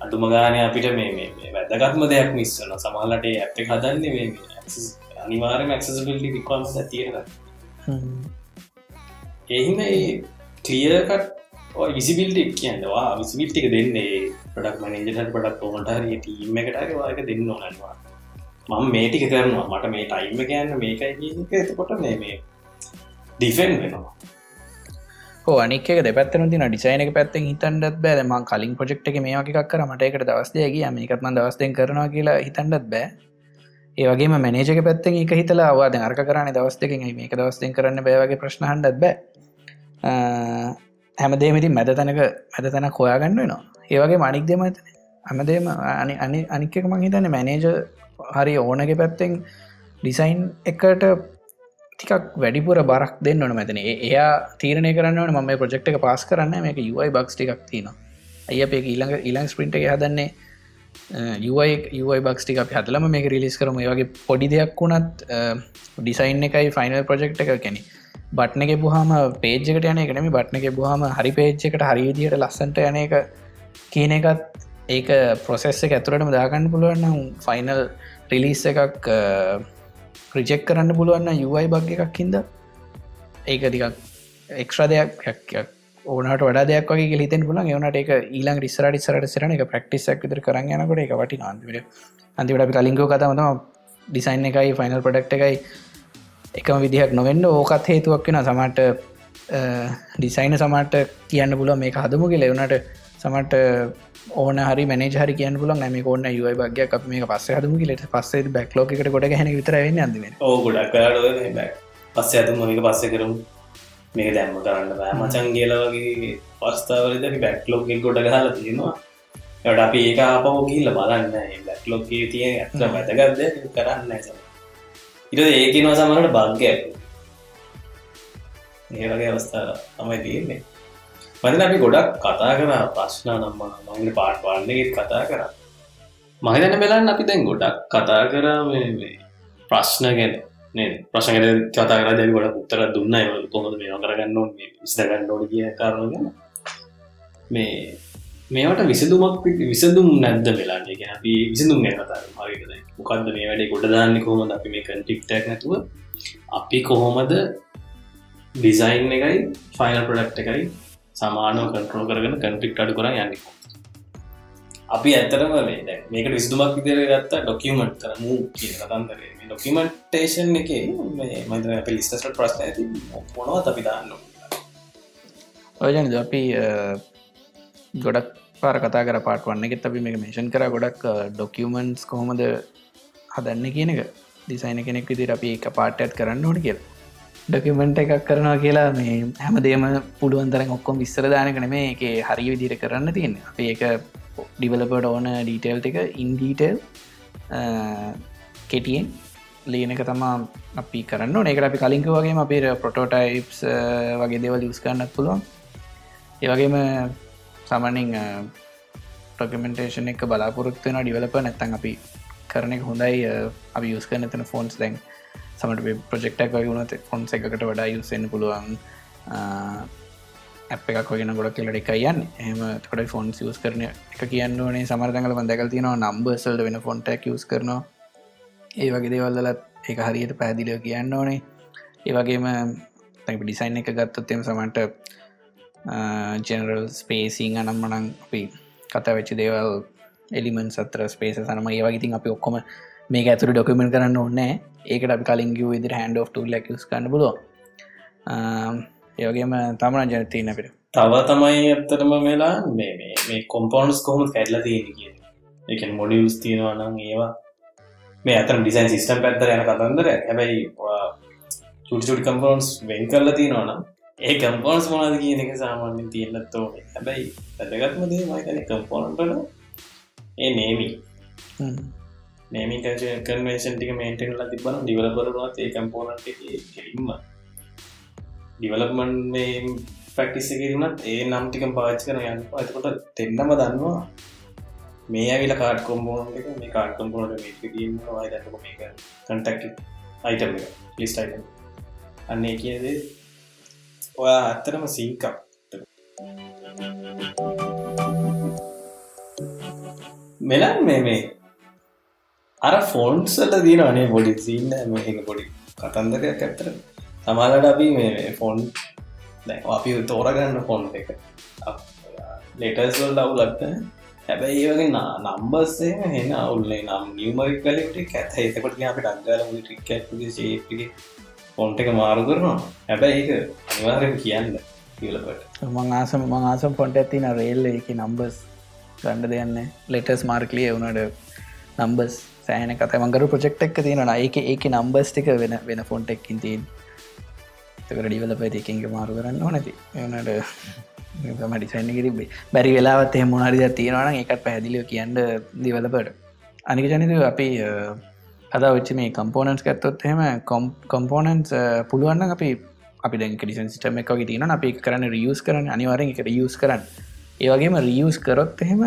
අඩුම ගානය අපිට මේ වැදගත්ම දෙයක් මිස්සන සමහලට ඇත්ත හදන්නේ මේ අනිවාර මක්සබිලි වික්වන්ස තියෙන එහිම කලියකට විසිබිල්ටක් කියන්නවා විසිබිල්ටික දෙන්නේ පඩක් මනජට පඩක් ඕමට හරි ටීම එකටර වාක දෙන්න ඕනවා මම මේටික කරනවා. මට මේ ටයිම කියන්න මේකයි එතකොට මේ ඩිෆෙන් වෙනවා අනික දෙපත්තන තින ඩිසයින එක පැත්තෙන් හිතන්ඩත් බෑ. ම කලින් ප්‍රෙක්් එක මේකක් කර. මට එකට දවස්දයගේ මේකත්ම දවස්තෙන් කරනවා කියලා හිතන්ඩත් බෑ. ඒවගේ මනේජක පැත්තෙන් එක හිතලා වාද අර්ක කරන දවස්තකින් මේක දවස්තෙන් කරන්න බෑවගේ ප්‍රශ්නහන්ඩත් බෑ. හැමදේමති මැද තැනක මැද තැන හොයාගන්න වෙනවා. ඒවගේ මනික් දෙම හැමදේම අනි අනි අනික්ක මං හිතන්න මැනේජ හරි ඕනගේ පැත්තෙන් ඩිසයින් එකට ටිකක් වැඩිපුර බරක් දෙන්න ඕන. මැතන එයා තීරණය කරන්න ම මේ ප්‍රජෙක්් එක පාස් කරන්න මේක යුයි බක්ස් ටිකක් තින අය අපේ ඊළඟ ඊළං ස්පින්ට එක හදන්නේ යුයි යුයි බක්ස් ටික හතලම මේ රිලිස් කරම. වගේ පොඩි දෙයක් වුණත් ඩිසයින් එකයි ෆයිනල් ප්‍රජෙක්් එක කැනෙ බට්න එක පුහම පේජකට යන එකනම බට්න එක පුහම හරි පේච්චකට හරි විදියට ලස්සට යන එක කියන එකත් ඒක ප්‍රොසෙස්ස එක ඇතුරටම දාගන්න පුළුවන්න ෆයිනල් රිලිස් එකක් ප්‍රජෙක් කරන්න පුළුවන්න යුයි බග් එකක් හිද ඒක දිකක් එක්්‍ර දෙයක් ඕනට වඩ දෙයක් වගේ හිතෙන් පුලන් ඒවනට එක ඊලං රිස්සරට සරට සරන එක ප්‍රක්ටිසක් විතර කරන්න යනකොට එක වටි අන්තිට අන්තිවට අපි කලින්ගෝ කතමතම ඩිසයින් එකයි ෆයිනල් පඩක්් එකයි එකම විදිහක් නොවෙන්න ඕකත් හේතුවක් වෙන සමට ඩිසයින සමට කියන්න පුල මේ හදමු කියල. එවනට සමට ඕන හරි මනජ හරි කිය පුල නැම ඕන්න යුයි බගයක් අප මේ පස්ස හදම ලට පස්සේ බැක්ලෝක එකට ගොඩ හැන විතර වෙන්න අන්තිම ඕ ගොඩක් පස්ස ඇතුම මේක පස්සෙ කරුම්. මේක දැම්ම කරන්න බෑ. මචන් කියලවගේ පස්ථාවලද බැක්ලෝක ගොඩ ගහල තියෙනවා. ට අපි ඒක ආපහෝ කියල්ල බලන්න. බැක්ලොක්කේ තිය ඇත වැතගත්ද කරන්න ඉට ඒකනවා සමනට බංගයක් ඒ වගේ අවස්ථාව තමයි තියෙන්නේ මතින අපි ගොඩක් කතා කර. ප්‍රශ්න නම්ම මගේ පාට් වන්නගෙත් කතා කර. මහිතන මෙලන්න අපි දැන් ගොඩක් කතා කර ප්‍රශ්න ගැන ප්‍රශ්නගට කතා කර දැ ගොඩ උත්තර දුන්න. කොහොද මේ කරගන්න විස්තගන්න ඕඩ කිය කාරණ ගැන. මේ මේවට විසදුමක් විසදුම් නැද්ද වෙලාගේ ගැන අපි විසිදුම් ගැන කතා මගේද මොකක්ද මේ වැඩේ? ගොඩදාන්න කොහොමද? අපි මේ කටික්ටක් නැතුව. අපි කොහොමද ඩිසයින් එකයි ෆයිනල් ප්‍රඩක්් එකයි සමානව කන්ට්‍රෝ කරගෙන කන්ටික් අඩු කර යන්න. අපි ඇතරම මේ මේක විස්දුමක් විදර ගත්ත ඩොකියමට් කරමු කිය කතන්දර. ඩොකිමටේෂන් එක මත අප ලිස්ටට ප්‍රශ්න ඇති මොනවත් අපි දාන්න ඔයජන අපි ගොඩක් පාර කතා කර පාට වන්න එකෙත් අපි මේ මේෂන් කර. ගොඩක් ඩොකියමන්ස් කොහොමද හදන්න කියන එක දිසයින කෙනෙක් විදිර අපි එක පාටඇත් කරන්න ඕට කියලා ඩොකිමෙන්ට් එකක් කරනවා කියලා මේ හැමදේම පුළුවන්තරන් ඔක්කොම් විස්සර දානකන මේ එක හරි විදිර කරන්න තියෙන අප ඒක ඩිවලපට ඕන ඩීටේල් එක ඉන්ඩීටල් කෙටියෙන් ලියන එක තමා අපි කරන්න ඒකට අපි කලින්ක වගේ අපේ පොටෝටයිප්ස් වගේ දෙවල් යස් කරන්නත් පුළුවන්. ඒවගේම සමනින් ටොකමෙන්ටේෂන් එක බලාපොරොත්වෙන ඩිවලප නැත්තන් අපි කරනෙ හොඳයි අපි යස් කරන තන ෆෝන්ස් දැන් සමට ප්‍රජෙක්ටක් වගේ වුණත් ෆොන්ස එකකට වඩා යුසෙන් පුළුවන් අප එකක් වගෙන ගොඩක් කියලට එකයියන්න එම කොට ෆොන් යස් කරන එක කියන්න ඕනේ. සමරතඟල බඳකල් තියනවා නම්බර්සල්ට වෙන ෆොන්ටක් යස් කරනවා. ඒ වගේ දේවල්ලත් එක හරියට පැදිලිය කියන්න ඕනේ. ඒවගේම තැ ඩිසයින් එක ගත්තොත්තෙම සමට ජනරල් ස්පේසිං අනම්මනං අපි කතා වෙච්චි දේවල් එලිමන් සත්‍ර ස්පේස සනම ඒවගේතින් අපි ඔක්කොම මේක ඇතුර ඩොකමෙන්ට කරන්න ඕන්නෑ ඒකට අපි කලින් ගව ඉදිර හැන්ඩ ලැකස් කන්න පුලුව ඒවගේම තමන ජනතින අපිට. තව තමයි ඇත්තටම වෙලා මේ මේ කොම්පෝන්ස් කොහොම කැඩලා තියෙන කිය එක මොඩියස් තියෙනවානම් ඒවා. මේ අතන ඩිසයින් සිිස්ටම් පැත්තර යන කතන්දර හැබැයි චුටිචුටි කම්පෝන්ස් වෙන් කරලා තියෙනවානම් ඒ කම්පෝන්ස් මොනාද කියන එක සාමාන්‍යෙන් තියෙන්න්නත්තෝ හැබැයි වැදගත්ම දේ මයිතන කම්පෝනටල ඒ නේමි නේමින් කන්වේෂන් ටික මේන්ටෙන්ල තිබන ඩිවලපරවත් ඒ කම්පෝනට කෙලින්ම ඩිවලපමන් පැක්ටිස කිරුණත් ඒ නම් ටිකම් පාච් කන යන්න ඇතකොට තෙන්නම දන්නවා මේ ඇවිල කාඩ් කොම්බෝන් එක මේ කාඩ් කොම්පෝනට මේකීම යි දැක මේක කටක් අයිටම ලිස්ට අයිටම අන්නේ කියද ඔයා ඇත්තරම සිංකක් මෙලන් මේ මේ අර ෆෝන්සල්ල දීන අනේ පොඩි සින්න මේක පොඩි කතන්දරයක් ඇත්තර සමාලට අපි මේ ෆෝන් අපි තෝරගන්න ෆෝන් එක. ලෙටස්වල් අවුලක්ට හැබැයි ඒවගේ නම්බස්සේ හෙන අවුල්ලේ නම් නියමරි කලෙක්ට ඇත. එතකොට අපට අංගල ටික්කගේ ශේපිගේ ෆොන්ට එක මාරු කරනවා. හැබැයි ඒක අනිවාරම කියන්න කියලකට මං ආසම මං ආසම් පොන්ට ඇතින රේල්ල එක නම්බස් ගණ්ඩ දෙයන්න ලෙටස් මාර්කලිය වුණට නම්බස් සෑන කත මංගර ප්‍රජෙක්් එක් තියෙන ඒක ඒක නම්බස් ටික වෙන වෙන ෆොන්ට එක්කින් තින් තකට ඩිවල පැතිකින්ග මාරු කරන්න ඕනැති එනට මටිසන්න කිරිබේ බැරි වෙලාවත් එහ මොනරිද තියෙනවන එකට පැදිලිය කියන්න දිවලපට අනික ජනිද අපි අද වෙච්චි මේ කම්පෝනන්ස් ඇත්තොත් හෙම කොම්පෝනන්ස් පුළුවන්න අපි අපි දැ ඩිසන් සිටම එක තින අපි කරන්න රියස් කරන්න අනිවාරෙන් එක රියස් කරන්න. ඒවගේම රියස් කරොත් එහෙම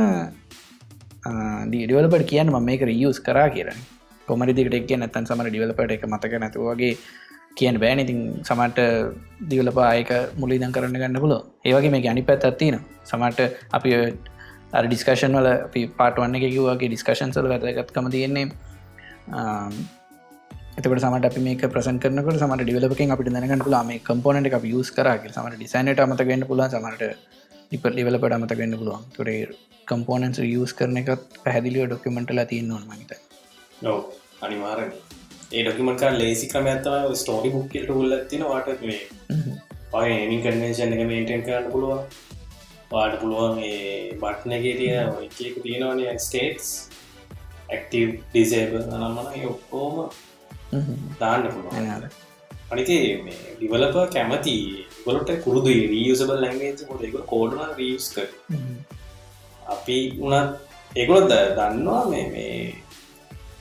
ඩිවලපට කියන්න ම මේක රියස් කරා කියරන කොමරි දිකට එක් නැතන් සමර ඩිවලපට එක මතක නැතුවගේ කියන්න බෑන. ඉතින් සමට දිවලපායක මුලිදන් කරන්න ගන්න පුල ඒවගේ මේ අනි පැත් ඇත්තින සමට අපි ඩිස්කශන් වල පාටවන්න එකකිවගේ ඩිස්කශන් සල වැදගත්කම තියෙන්නේ. එතකට සමට අපි මේ ප්‍රසන් කරනකට සමට ඩිවලපකින් අපිට දැනගන්න පුලා මේ කම්පෝනට එක යස් කරගේ සමට ඩිසයිනට අමතගන්න පුලා සමට ඉප ලිවලපට අමතගන්න පුළුවන්. තුරේ කම්පෝනන්ස් යස් කරන එකත් පැහැදිලිව ඩොක්කමටලා තියන්න ඕන මහිත නො අනිවාර ඒ ඩොකිමට ලේසි ක්‍රම ඇත්තව ස්ටෝරි බුක්කල්ට උල්ල තින වාට මේ පගේ කන්වේශන් එක මේටෙන් කරන්න පුළුව වාට පුළුවන් ඒ බට්නගේ තිය එක තියෙනවන ස්ටේටස් ඇක්ටව ඩිසේබ නම්මන ඔක්කෝම දාන්න පුළුවන් අනිති ඩිවලප කැමති ගොලට කුරුදු රියසබල් ලැංගේජ ොට එක කෝඩන රියස් කර අපි උනත් ඒකොත් දන්නවා මේ මේ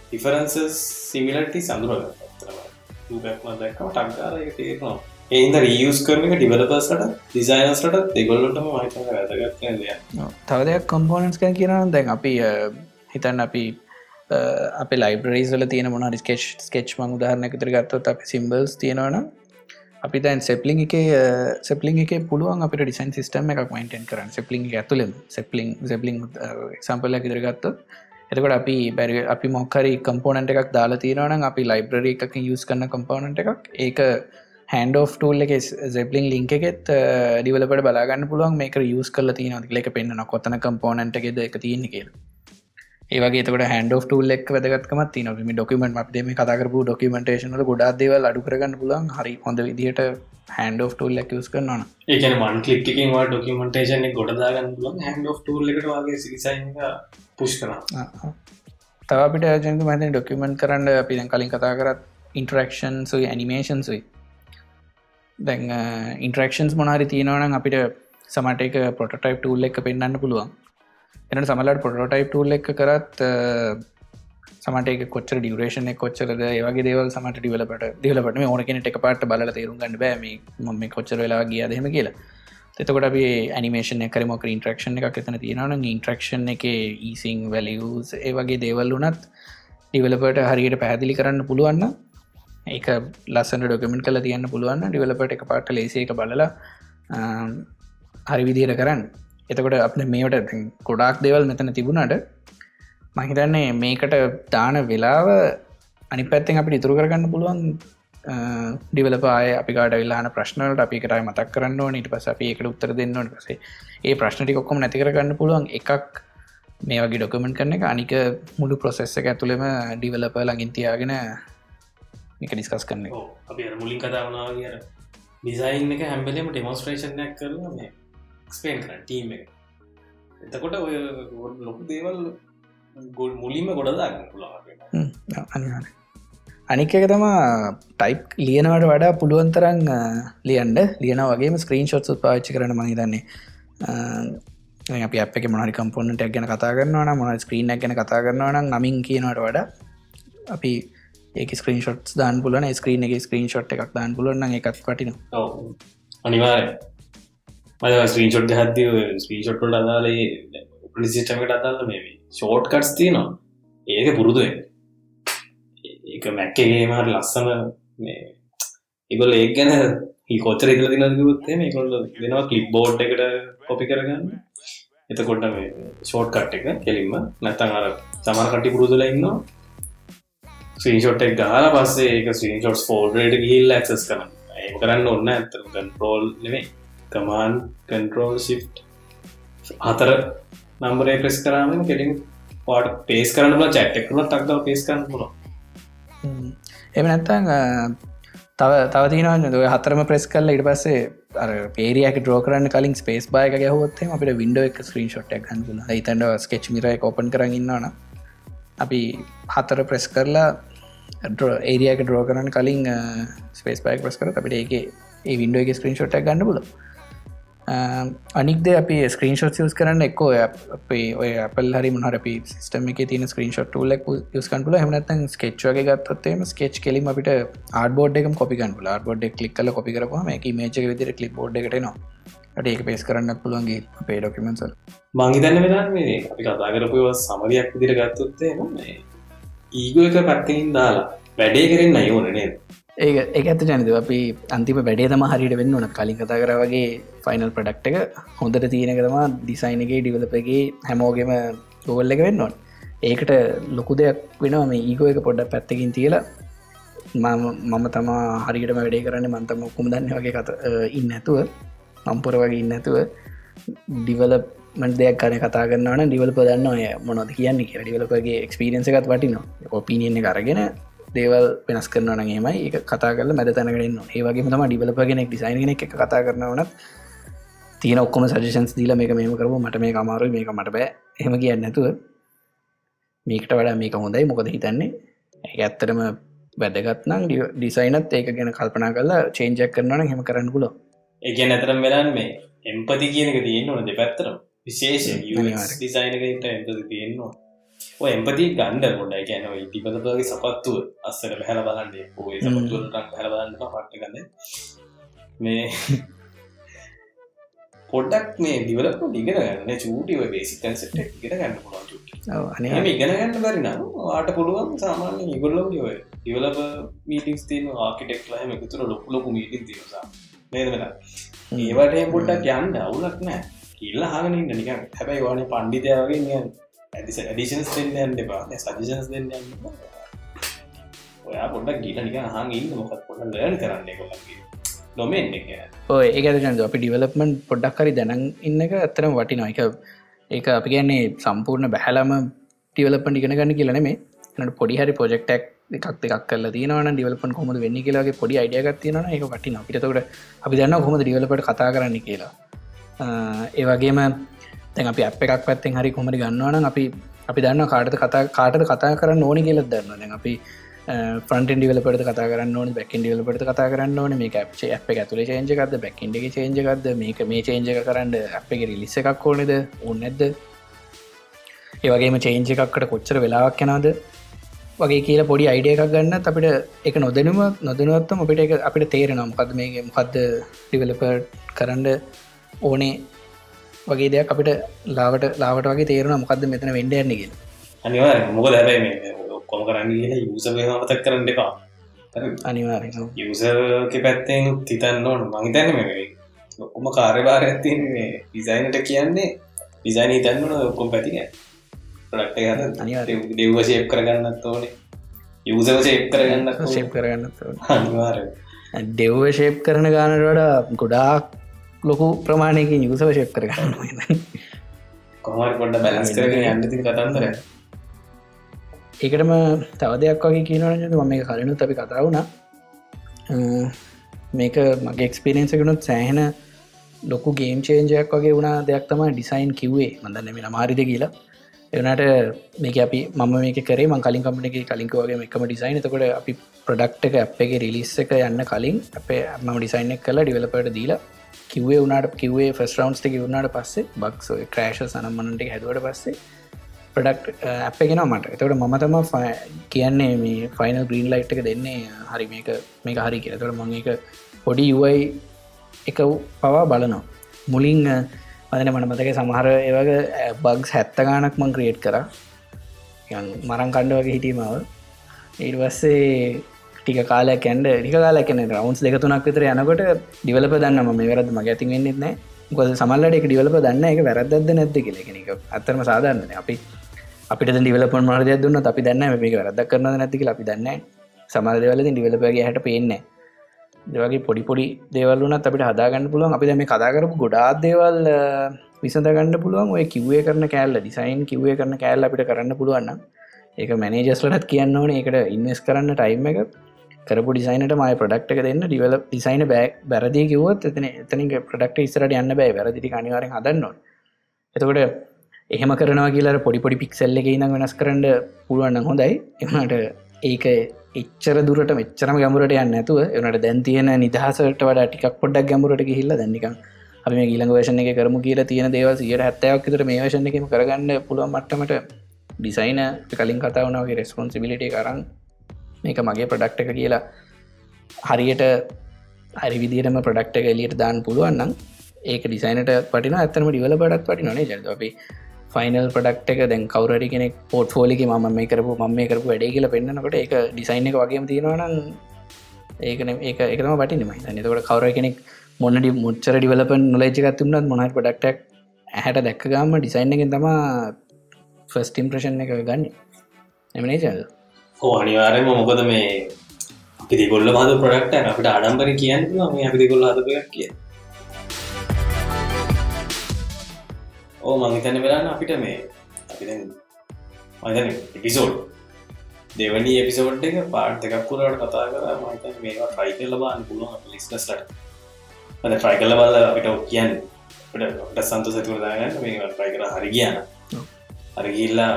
ඩිෆරන්සස් සිමිලටි සඳුරග දැක්ම ටක්කාර එක තේරනවා. ඒද රියස් කරන එක ඩිවලපස්ට ඩිසයිනස්ට දෙගොල්ලටම මහිත වැදගත් තව දෙයක් කොම්පෝනස් කැ කියන දැන් අපි හිතන්න අපි අප ලයිබරේස්ල තියන මොන ස්කේච් ස්කේච් මං උදාහරනැකතර ගත්තොත් අප සිම්බල්ස් තියෙනවන අපි දැන් සෙප්ලිං එක සෙප්ලිං එක පුළුවන් අපට ඩිසයින් සිස්ටම එකක් මයින්ටන් කරන්න. සෙප්ලිං ඇතුලෙන් සෙප්ලිං සෙප්ලිං සම්පල්ල ඉදිර ගත්තොත්. එතකට අපි බැරි අපි මොක්කරි කම්පෝනට එකක් දාලා තියෙනවන අපි ලයිබ්‍රරි එකක් යස් කන්න කම්පෝනට එකක්. ඒක හැන්ඩ of ටූල් එක සෙපලින් ලින්ක එකෙත් ඩිවලට බලාගන්න පුළුවන්. මේක යස් කල තියන ලෙක පෙන්න්න කොතන කම්පෝනට එකෙද එක තියෙන කියල. ඒවගේ තකට හැන්ඩ ටූල් එක් වැදගත්කම තින ම ඩොකමට අපේ මේ කතරපු ඩොකමටේශන ගොඩා දේවල් අඩු කරගන්න පුලන් හරි හොඳ විදිහට හැන්ඩ ටූල් ලක් ස් කරන්න ඒකන මන් කලික්කින් වා ඩොකමටේෂන ගොඩදාගන්න පුලන් හැන්ඩ ටූල් එකට වගේ සිසයි පුෂ් කර තවපිට ජනක මත ඩොකමෙන්ට් කරන්න අපි දැන් කලින් කතා කරත් ඉන්ටරක්ෂන් සුයි ඇනිමේෂන් සුයි දැන් ඉන්ට්‍රක්ෂන්ස් මොනාරි තියෙනවනම් අපිට සමට එක පොටටයිප් ටූල් එක පෙන්න්න පුළුවන් එනට සමලට පොටටයිප් ටූල් එක කරත් සමට කොච්ච ඩියරේෂන කොච්චරද ඒවගේ දේවල් සමට ඩිවලට දිවලට ඕනකෙන එක පාට බල තේරුම් ගන්න බෑම ම කොච්චර වෙලා ගිය දෙම කියලා. එතකොට අපි ඇනිමේෂන කරමක ඉන්ට්‍රක්ෂන් එකක් එතන තියෙනවන ඉන්ට්‍රක්ෂන් එක ඊසිං වැලියස් ඒ වගේ දේවල් වනත් ඩිවලපට හරියට පැදිලි කරන්න පුළුවන්න ඒක ලස්සන ඩොකමෙන්ට කල තියන්න පුළුවන් ඩිවලපට එක පාට ලේසේ එක බලලා හරි විදිහට කරන්න. එතකොට අප මේට කොඩාක් දෙවල් මෙතන තිබුණට මහිතන්නේ මේකට දාන වෙලාව අනි පැත්තෙන් අපි ඉතුරු කරගන්න පුළුවන් ඩිවලපාය අපිකාට වෙල්ලාන ප්‍රශ්නලට අපි කරයි මතක් කරන්න නිට පස අපි එකට උත්තර දෙන්නට පසේ ඒ ප්‍රශ්නටි කොක්කොම නැතිකරගන්න පුළුවන් එකක් මේ වගේ ඩොකමෙන්ට කරන එක. අනික මුළු ප්‍රොසෙස්ස එක ඇතුළෙම ඩිවලප ලඟින් තියාගෙන එක ඩිස්කස් කරන්න අපි මුලින් කතාවනාව කිය ඩිසයින් එක හැම්බලම ඩෙමොස්ට්‍රේෂන්යක් කරලා මේ එක්ස්පේන් කර ටීම් එක. එතකොට ඔය ලොකු දේවල් ගොල් මුලින්ම ගොඩදාගන්න පුලා අනිවාර අනික එක තම ටයිප් ලියනවට වඩා පුළුවන් තරන් ලියන්ඩ ලියන වගේ ස්ක්‍රීන් ෂොට් පාච්චි කරන මහිතන්නේ අප අප මොනරි කම්පොනට ගැන කතා කරනවා මොන ස්ක්‍රීන් ගැන කතා කරනවා නම් නමින් කියනවට වඩා අපි ඒක ස්ක්‍රීන් ෂොට් දාන් පුලන ස්ක්‍රීන එක ස්ක්‍රීන් ෂොට් එකක් දාන් පුලන එකත් පටින අනිවාර මද ස්ක්‍රීන් ෂොට් හද ස්පී ෂොට්ට අදාලේ පිසිටමට අදන්න මේ ෂෝට් කටස් තියනවා. ඒක පුරුදුුව ඒක මැක්කගේ මට ලස්සන ඒගොල් ඒ ගැන කොච්චර ඉදල දිනගුත්තේ මේ කොල්ල දෙනවා කලිප් බෝඩ් එකට කොපි කරගන්න. එතකොට මේ ෂෝට් කට් එක කෙලින්ම නැතන් අර සමර කටි පුරුදුල ඉන්නවා. ස්ක්‍රීන්ෂොට් එක ගහල පස්සේ ඒක ස්ක්‍රීන්ෂොට් ෆෝල්ඩට ගිහිල් ඇක්සස් කරන ඒ කරන්න ඔන්න ඇතර කන්ට්‍රෝල් නෙමේ කමාන් කන්ට්‍රෝල් ශි් හතර නම්බරේ ප්‍රෙස් කරම කෙලින් පාට පේස් කරන්න චැට්ෙක්න ටක්දව පේස් කරන්න පුල එම නැත්තං තව තවතිනවන්න ද හතරම ප්‍රෙස් කල්ල ඉට පස්සේ අර පේරයක් ඩෝ කරන්න කලින් ස්පේස් බායක ගැහොත්තේ අපිට විඩ එක ස්ක්‍රීන් ෂොට් ගන්ල හිතන්ඩ ස්කෙච් මිරයි කෝපන් කරන්නන්නවන අපි හතර ප්‍රෙස් කරලා ඒරියක ඩ්‍රෝ කරන්න කලින් ස්පේස් පයික් ප්‍රස් කර අපිට ඒක ඒ විඩුව එක ස්ක්‍රීන් ෂොට් ගන්න පුල අනික්ද අපි ස්ක්‍රීන් ෂොට් යස් කරන්න එක්කෝ. අපේ ඔය අපල් හරි මහර අපි සිස්ටම එක තින ස්ක්‍රීන් ෂොට් ලක් යස්කන්පුල හමනත්තන් ස්කේච්වගේ ගත්තත්තේම ස්කේච් කෙලිම අපිට ආඩබෝඩ් එකම කොපිකන් පුල ආඩබෝඩ් ක්ලික් කල කොපි කරපම එක මේච විදිර කලිප් බෝඩ් එකට නවා ඒක පේස් කරන්න පුළුවන්ගේ අපේ ඩොකමන්සල් මංගිතන්න වෙන මේ අපි කතා කරපුව සමරයක් විදිර ගත්තොත්තේ ඊගෝ එක පැත්තකින් දාලා වැඩේ කරෙන් අයෝනනේ ඒ ඒ ඇත ජනද අපි අන්තිම වැඩේ තම හරිට වෙන්න ඕන. කලින් කතා කර වගේ ෆයිනල් ප්‍රඩක්් එක හොඳට තියෙනකතම ඩිසයින්ගේ ඩිවලපගේ හැමෝගෙම ගොවල්ල එක වෙන්න ඕන්. ඒකට ලොකු දෙයක් වෙනවා මේ ඒගෝ එක පොඩ්ඩක් පැත්තකින් තියලා. මම තමා හරිට වැඩේ කරන්න මන්තම කුමදන්න වගේ කත ඉන්න ඇතුව මම්පොර වගේ ඉන්න ඇතුව ඩිවලමට දෙයක් කන කතා කරන්නවන ඩිවල පදන්න ඔය මොනොද කියන්නේ ඩිවලපගේ එක්ස්පිරියන්ස එකත් වටිනවා. ඔපිනියන්නේ කරගෙන දේවල් වෙනස් කරන ඒමයි එක කතා කරල මැද තැනකරන්න ඒවගේ තම ඩිවලපගෙන ඩිසයින් එක කතා කරනවනත් තියෙන ඔක්කොම සජෂන්ස් දීල මේක මේම කරපු මට මේ අමාරු මේක මට බෑ. හෙම කියන්න නැතුව මේකට වඩා මේක හොඳයි. මොකද හිතන්නේ? ඒ ඇත්තරම වැදගත්නම් ඩිසයිනත් ඒක ගැන කල්පනා කරලා චේන්ජක් කරනවන හෙම කරන්න පුලො ඒ ගැන ඇතරම් වෙලන් මේ එම්පති කියනක තියෙන්න්න ඕන දෙපැත්තරම් විශේෂ ඩිසයිනකට එම්පති තියෙන්නවා එම්පති ගණ්ඩ ගොඩයි ගැන ඉටිපතගේ සපත්තුව අස්සර පැහල බලන්නේ පොේ සපත්තුවටක් පැල බලන්න පට්ට ගන්න. මේ පොඩ්ඩක් මේ දිවලප ඉගෙන ගන්න චූටිව බේසිකන් සට ඉගෙන ගන්න අනේ. ඉගෙන ගන්න බැරි නම් ආට පුළුවන් සාමාන්‍ය ඉගොල්ලො ඔය දිවලප මීටිස් තින ආකිටෙක්ලා එකතුර ලොකු ලොකු මීටින් තිරසා නේදල ඒවට පොඩ්ඩක් යන්න අවුලක් නෑ කියල්ල හගනින්න නික හැබැයි වාන පණ්ඩිතයාගේ ඇඩිෂන්ස් දෙන්න යන්න එපා. සජිෂන්ස් දෙන්න ඔයා පොඩක් ගීට නික හඟ ඉන්න මොකත් පොට ලර්න් කරන්න කොලගේ නොමෙන් එක ඔය ඒකද අපි ඩිවලපමන් පොඩ්ඩක් කරි දැනන් ඉන්න එක ඇතරම වටිනවා. එක ඒක අපි කියන්නේ සම්පූර්ණ බැහලම ටිවලපන් ඉගෙන ගන්න කියලන මේ නට පොඩි හරි පොජෙක්ටක් එකක් දෙක් කල දන ඩිවලපන් කොම වෙන්න කියලාගේ පොඩි අයිඩියගත් තියෙන එක වටින පිටතකට අපි දන්න හොම ඩිවලපට කතා කරන්න කියලා. ඒවගේම තැන් අපි අප එකක් පැත්තෙන් හරි කොමරි ගන්නවන අපි අපි දන්න කාටත කතා කාටද කතා කරන්න ඕනි කියලත් දන්න අපි ෆන්ට ඩිවලපට කතා කරන්න ඕන බැකින් ඩිවලපට කතා කරන්න ඕන. මේ අපේ අප ඇතුල චේජකක්ද බැකින්ඩගේ චේජකක්ද මේක මේ චේජක කරන්න අපගේ රිලිස්ස එකක් ඕනෙද? ඔන්න ඇද ඒවගේම චේන්ජ එකක්කට කොච්චර වෙලාවක් යනාද වගේ කියලා පොඩි අයිඩිය එකක් ගන්න අපිට එක නොදැනුම නොදනුවත්තම අපිට එක අපිට තේරෙනවා මොකද මේ මොකක්ද ඩිවලප කරන්න ඕනේ වගේ දෙයක් අපිට ලාවට ලාවට වගේ තේරෙන මොකක්ද මෙතන වෙන්ඩයන්නගෙන අනිවා මොක දැබයි මේ කොම කරන්න යුසම මතක් කරන්න එපා. අනිවාර යුසක පැත්තෙන් තිතන්න ඕන. මහිතන්න මේ ඔක්කොම කාර්යභාර ඇති මේ ඩිසයිනට කියන්නේ ඩිසයින හිතන්නන ඔක්කොම් පැතික ප්‍රක්ට අනිවාර දෙව්ව ශේප් කරගන්නත් ඕනේ. යුසව ශේප් කරගන්න ශේප් කරගන්න අනිවාර දෙව්ව ශේප් කරන ගානට ගොඩාක් ලොකු ප්‍රමාණයකින් යුසව ශේප් කරගන්න කොමට පොඩ බැලස් කරගෙන යන්නති කතන්දර? ඒකටම තව දෙයක් වගේ කියනවන ම මේ කලනුත් අපි කතා වුණා. මේක මගේ එක්ස්පිරෙන්න්සකනුත් සෑහෙන ලොකු ගේම් චේන්ජයක් වගේ වුණා දෙයක් තම ඩිසයින් කිව්වේ. මඳන්න මේ මාරිද කියලා. එවනට මේක අපි මම මේක කරේ මං කලින් කම්පන එක කලින්ක වගේ එකම ඩිසයින් තකොට අපි ප්‍රඩක්් එක අප් එක රිලිස් එක යන්න කලින් අපේ මම ඩිසයින් එක කලා ඩිවලපට දීලා කිවේ වුණට කිවේ ෆස් රවන්ස් එක වුණට පස්සේ බක්සෝ ක්‍රේශ සනම්මනට හැදුවට පස්සේ ප්‍රඩක්් අප ගෙන මට. එතකට මම තම කියන්නේ මේ ෆයිනල් ග්‍රීන් ලයිට් එක දෙන්නේ හරි මේක මේක හරි කියතට මං එක පොඩි යුවයි එක පවා බලනවා. මුලින් මදන මන මතක සමහර ඒවගේ බග්ස් හැත්ත ගානක් මං ක්‍රියට් කර. මරං කණ්ඩ වගේ හිටීමාව ඊර්වස්සේ ටික කාල කැන්ඩ ටික කාල කැන රවන්ස් දෙකතුනක් විතර යනකොට ඩිවලප දන්න ම වැරද මග ඇති වෙන්නෙත් නෑ. ගොද සමල්ලට එක ඩිවලප දන්න එක වැරදද නැද්ද කෙනෙක අත්තරම සාධන්න අපි අපිට ඩිවලපන් මාරදය දුන්න අපි දන්න මේක වැරදක් කරන නැතික අපි දන්න සමල් දෙවල ඩිවලපගේ හට පේන්නේ දෙවගේ පොඩි පොඩි දේවල්ලුනත් අපිට හදාගන්න පුළුවන්. අපි මේ කතාකරපු ගොඩාත් දේවල් විසඳගන්න පුළුවන්. ඔය කිව්වේ කරන කෑල්ල ඩිසයින් කිව්වේ කරන කෑල්ල අපිට කරන්න පුළුවන්න ඒක මැනේජස්ලටත් කියන්න ඕන. එකට ඉන්වස් කරන්න ටයිම් එක. කරපු ඩිසයිනට මයි ප්‍රඩක්් එක දෙන්න ඩිවල ඩිසයින බෑක් බැරදි කිවත් එතන එතනික ප්‍රඩක්් ඉස්රට යන්න බෑ. වැරදිි අනිවාර හදන්නවා එතකොට එහෙම කරනවා කියලා පොඩි පොඩි පික්සල්ල එක ඉඳම් වෙනස් කරන්න පුළුවන්න හොඳයි. එමට ඒක එච්චර දුරට මෙච්චරම ගැමුරට යන්න ඇතුව එනට දැන් තියෙන නිදහසට වඩ ටිකක් පොඩ්ඩක් ගැමුරට හිල්ල දැන්නිකම් අපි මේ ගීලඟ වේශන එක කරමු කියලා තියෙන දේව සියට හැත්තයක් තර මේ වශන එකම කරගන්න පුළුවන් මට්ටමට ඩිසයින කලින් කතා වනාවගේ රෙස්පොන්සිබිලිට කරන්න මේක මගේ ප්‍රඩක්ට එක කියලා හරියට හරි විදිරම ප්‍රඩක්ට එක එලියට දාන්න පුළුවන්නම් ඒක ඩිසයිනට පටින ඇතම ඩිවල පඩත් පටි නොනේ ජද අපි ෆයිනල් ප්‍රඩක්් එක දැන් කවරඩි කෙනෙක් පෝට් ෆෝලික ම මේ කරපු ම මේ කරපු වැඩේ කියල පෙන්න්නනකොට එක ඩිසයින් එක වගේම තියෙනවන ඒකන ඒ එකම පටිනම නතකට කවර කෙනෙක් මොන්නඩි මුච්චර ඩිවලපන් නොලජිකත්තුන්නත් මොනයි පඩක්ටක් ඇහැට දැක්කගම ඩිසයින් එකෙන් තම ෆස්ටිම් ප්‍රශන් එක ගන්න. එමනේ චද ඕ අනිවාරයම මොකද මේ අපිදි ගොල්ල හද ප්‍රඩක්ට අපිට අඩම්බර කියන්න මේ අපිදි ගොල්ල හදපයක් කිය ඕ මංහිතන වෙලාන්න අපිට මේ අපි මතන එපිසෝඩ් දෙවනි එපිසෝඩ් එක පාට් එකක් පුරට කතා කර. මත මේවා ට්‍රයි කල බාන්න පුළුවන් ලිස්නස්ට අද ට්‍රයි කල බල අපිට කියන්න. ට සන්තු සතුරදාගන්න මේ ට්‍රයි කර හරි කියන හරගිල්ලා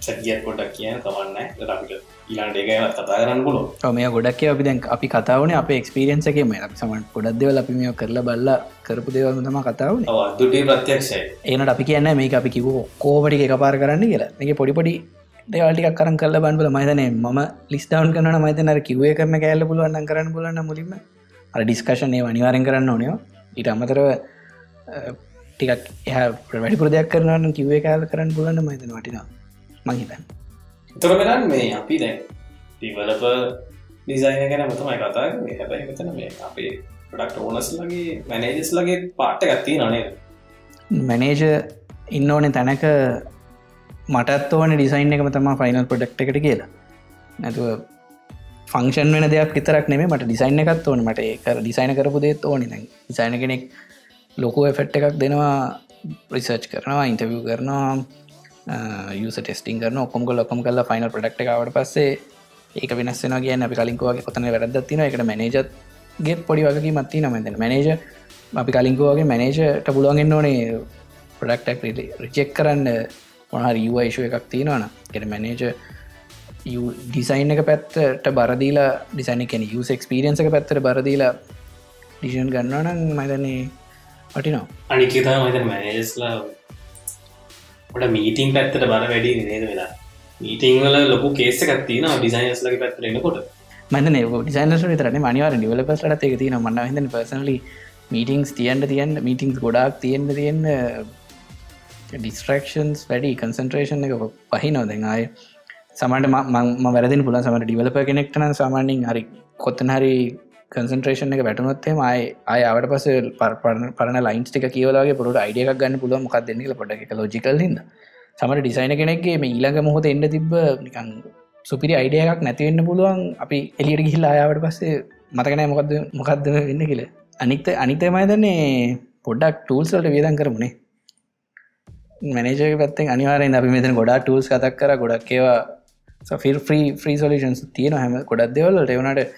සැටියත් පොඩක් කියන කවන්න අපිට ඊලාට ඒකවත් කතා කරන්න පුලො මේ ගොඩක් අපි දැන් අපි කතාවන අප එක්ස්පිරියන්සගේ මේ සමට ගොඩක් දෙවල අපි මේ කරලා බල්ල කරපු දෙවල් තම කතාවන දුටේ ප්‍රත්‍යක්ෂයි. ඒනට අපි කියන්න මේ අපි කිවෝ කෝපටි එක පාර කරන්න කියලා. මේ පොඩිපොඩි දෙවල්ටික් කරන් කල්ල බන්බල මයිතන ම ලිස්ටවන් කරන මයිතනර කිවේ කරන කෑල්ල පුළුවන් කරන්න පුලන්න මුලින්ම අ ඩිස්කශනය වනිවාරෙන් කරන්න ඕනයෝ ඊට අමතරව ටිකක් එහ වැඩිපුර දෙයක් කරනවන්න කිවේ කාල කරන්න පුලන්න මයිතන වටිනා මහිතන් තොර කරන්න මේ අපි දැන් ඩිවලප ඩිසයින ගැන මතමයි කතා හැබැයි මෙතන මේ අපේ පඩක්ට ඕනස් ලගේ මැනේජස් ලගේ පාට්ට ගත්ති නනේ මැනේජ ඉන්න ඕනේ තැනක මටත් ඕන ඩිසයින් එකම තම ෆයිනල් පොඩක්් එකට කියලා. නැතුව ෆංක්ෂන් වෙන දෙයක් විතරක් නෙම මට ඩිසයින් එකත් ඕන. මට ඒක ඩිසයින කරපු දේත් ඕනි. ඩිසයින කෙනෙක් ලොකු එෆෙට් එකක් දෙනවා රිසර්ච් කරනවා ඉන්ටවිය කරනවා යස ටෙස්ටිං කරන ඔක්කොම ලොකම කල්ලා ෆයිනල් පඩක්් එකට පස්සේ ඒක වෙනස්සෙන කිය අපි කලින්කවගේ කොතන වැරදත් තින එකට මනජත්ගේ පොඩි වගේ මත්ති නමද මනේජ අපි කලින්කෝගේ මනේජට පුළුවන්ගෙන් ඕනේ පඩක්ටක් රිචෙක් කරන්න මොහර යුවයිශය එකක් තියෙනවන ගෙට මනේජ ඩිසයින් එක පැත්තට බරදීලා ඩිසයින කෙන යුස එක්ස්පිරියන්ස එක පැත්තට බරදීලා ඩිෂන් ගන්නවනම් මයිදන්නේ පටිනවා අනිකතා මත මනේස්ලා ට මීටිං පැත්තට බර වැඩි නේද වෙලා? මීටිංවල ලොකු කේස එකත්තින ඩිසයින්ස් ලගේ පැත්තරෙනකොට මත ඩිසයිනස් විතරන මනිවාර ඩිවල පසට එක තින මන්න හිද පසනලි මීටිංස් තියන්ට තියන්න මීටිංස් ගොඩක් තියෙන්න්න තියෙන්න ඩිස්ට්‍රක්ෂන්ස් වැඩි කන්සන්ට්‍රේෂන් එක පහි නොදැන් අය සමට ම වැරදින පුල සමට ඩිවලප කෙනෙක්ටන සාමාන්‍යින් හරි කොත්තන හරි කන්සන්ට්‍රේෂන් එක වැටනොත්තේ අය අය අවට පස පරන ලයින්ස් ටික කියවලගේ පුරට අයිඩියක් ගන්න පුළුව මොකක් දෙන්න පොට එක ලෝජිකල් හිද සමට ඩිසයින කෙනෙක්ගේ මේ ඊළඟ මොහොත එන්න තිබ නිකන් සුපිරි අයිඩියක් නැතිවෙන්න පුළුවන් අපි එලියට ගිහිල්ලා අයාවට පස්සේ මතකනෑ මොකක්ද මොකක්ද වෙන්න කියල. අනිත අනිතමයි දන්නේ පොඩ්ඩක් ටූල්සල්ට වියදන් කරමුණේ මැනේජක පැත්තෙන් අනිවාරෙන් අපි මෙතන ගොඩා ටූල්ස් කතක් කර ගොඩක් ඒවා සෆිල් ්‍රී ්‍රී සොලිෂන්ස් තියෙන හැම ගොඩක් දෙවල්ලට එවනට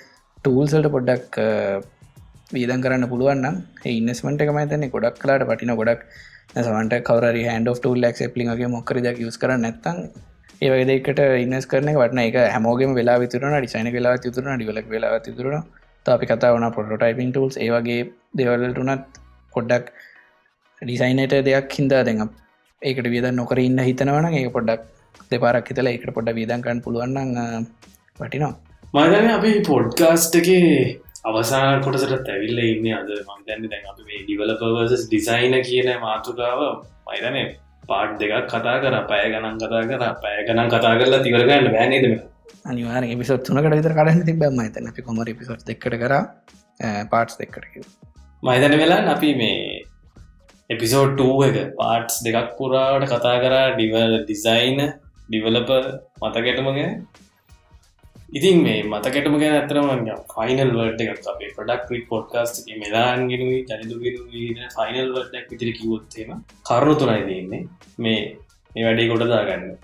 ටූල්සල්ට පොඩ්ඩක් වීදන් කරන්න පුළුවන් ඉන්නස්මට එක මතන ගොඩක් කලාට පටින ගොඩක් සමට කවර හන්ඩ ටල් ලක් පලිගේ මොකරද යස් කර නැත්තන් ඒවගේදකට ඉන්නස් කරන වටන එක හැමෝගේම වෙලා විතුරන ඩිසයින වෙලා තුරන ඩිවලක් වෙලා තිතුරන අපි කතා වන පොටෝටයිපින් ටල්ස් ඒවගේ දෙවලටුනත් පොඩ්ඩක් ඩිසයිනට දෙයක් හින්දා දෙඟ ඒකට වියද නොකර ඉන්න හිතනවන ඒ පොඩ්ඩක් දෙපාරක් හිතල එකට පොඩ්ඩ වියදන්කන්න පුළුවන්න වටිනවා. මදන අපි පොඩ්කාස්ට් එක අවසාන කොටසට ඇවිල්ල ඉන්න. අද මන්තැන්න දැන් අපි මේ ඩිවලපවර්සස් ඩිසයින කියන මාතුකාව මයිතන පාට් දෙකක් කතා කර පය ගණන් කතා කර. පය ගණන් කතා කරලා තිවරගන්න බෑනේදම අනිවාර පිසොත් තුනකට විතර කරන්න තිබ මතන අපි කොමර පිසොට් එකට කර පාට්ස් දෙකට මයිතන වෙලා අපි මේ එපිසෝඩ් 2 එක පාට්ස් දෙකක් පුරාවට කතා කරා. ඩිවල් ඩිසයින ඩිවලප මතකැටමගෙන ඉතින් මේ මතකටම ගැන ඇතරම ෆයිනල් වර්ට එකක් අපේ පඩක් ්‍රික් පොඩ්කාස්ට මෙදාන්ගෙනුයි ජනිදුගෙන ෆයිනල් වර්ටක් විතිර කිවොත්තේම කරුණු තුනයි දෙන්නේ මේ මේ වැඩේ ගොඩදා ගන්න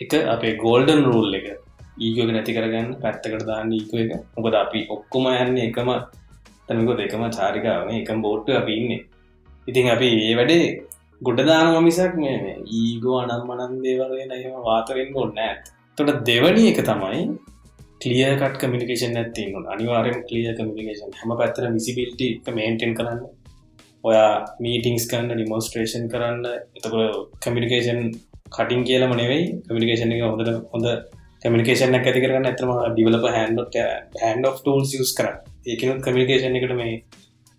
එක අපේ ගෝල්ඩන් රූල් එක. ඊගෝක නැති කරගන්න පැත්තකට දාන්න ඊක එක. මොකද අපි ඔක්කොම යන්නේ එකම තැනකො දෙකම චාරිකාවන එකම බෝට්ට අපි ඉන්නේ. ඉතින් අපි ඒ වැඩේ ගොඩදානම මිසක් මේ ඊගෝ අනම් මනන් දේවලේ නම වාතරෙන් ගොන්න ඇත් තොට දෙවනි එක තමයි කලියකට කමිනිකේෂන් ඇති අනිවාරෙන් කලිය කමිනිකේෂන් හම පැත්තර විසිබිල්ටි මේන්ටෙන් කරන්න. ඔයා මීටිංස් කරන්න ඩිමෝස්ට්‍රේෂන් කරන්න. එතක කමිනිකේෂන් කටින් කියලම නෙවෙයි. කමිනිකේෂන් එක හොඳට හොඳ කමිනිකේෂන් ඇති කරන්න ඇතම develop hand hand of tools use කර ඒකනුත් කමිනිකේෂන් එකට මේ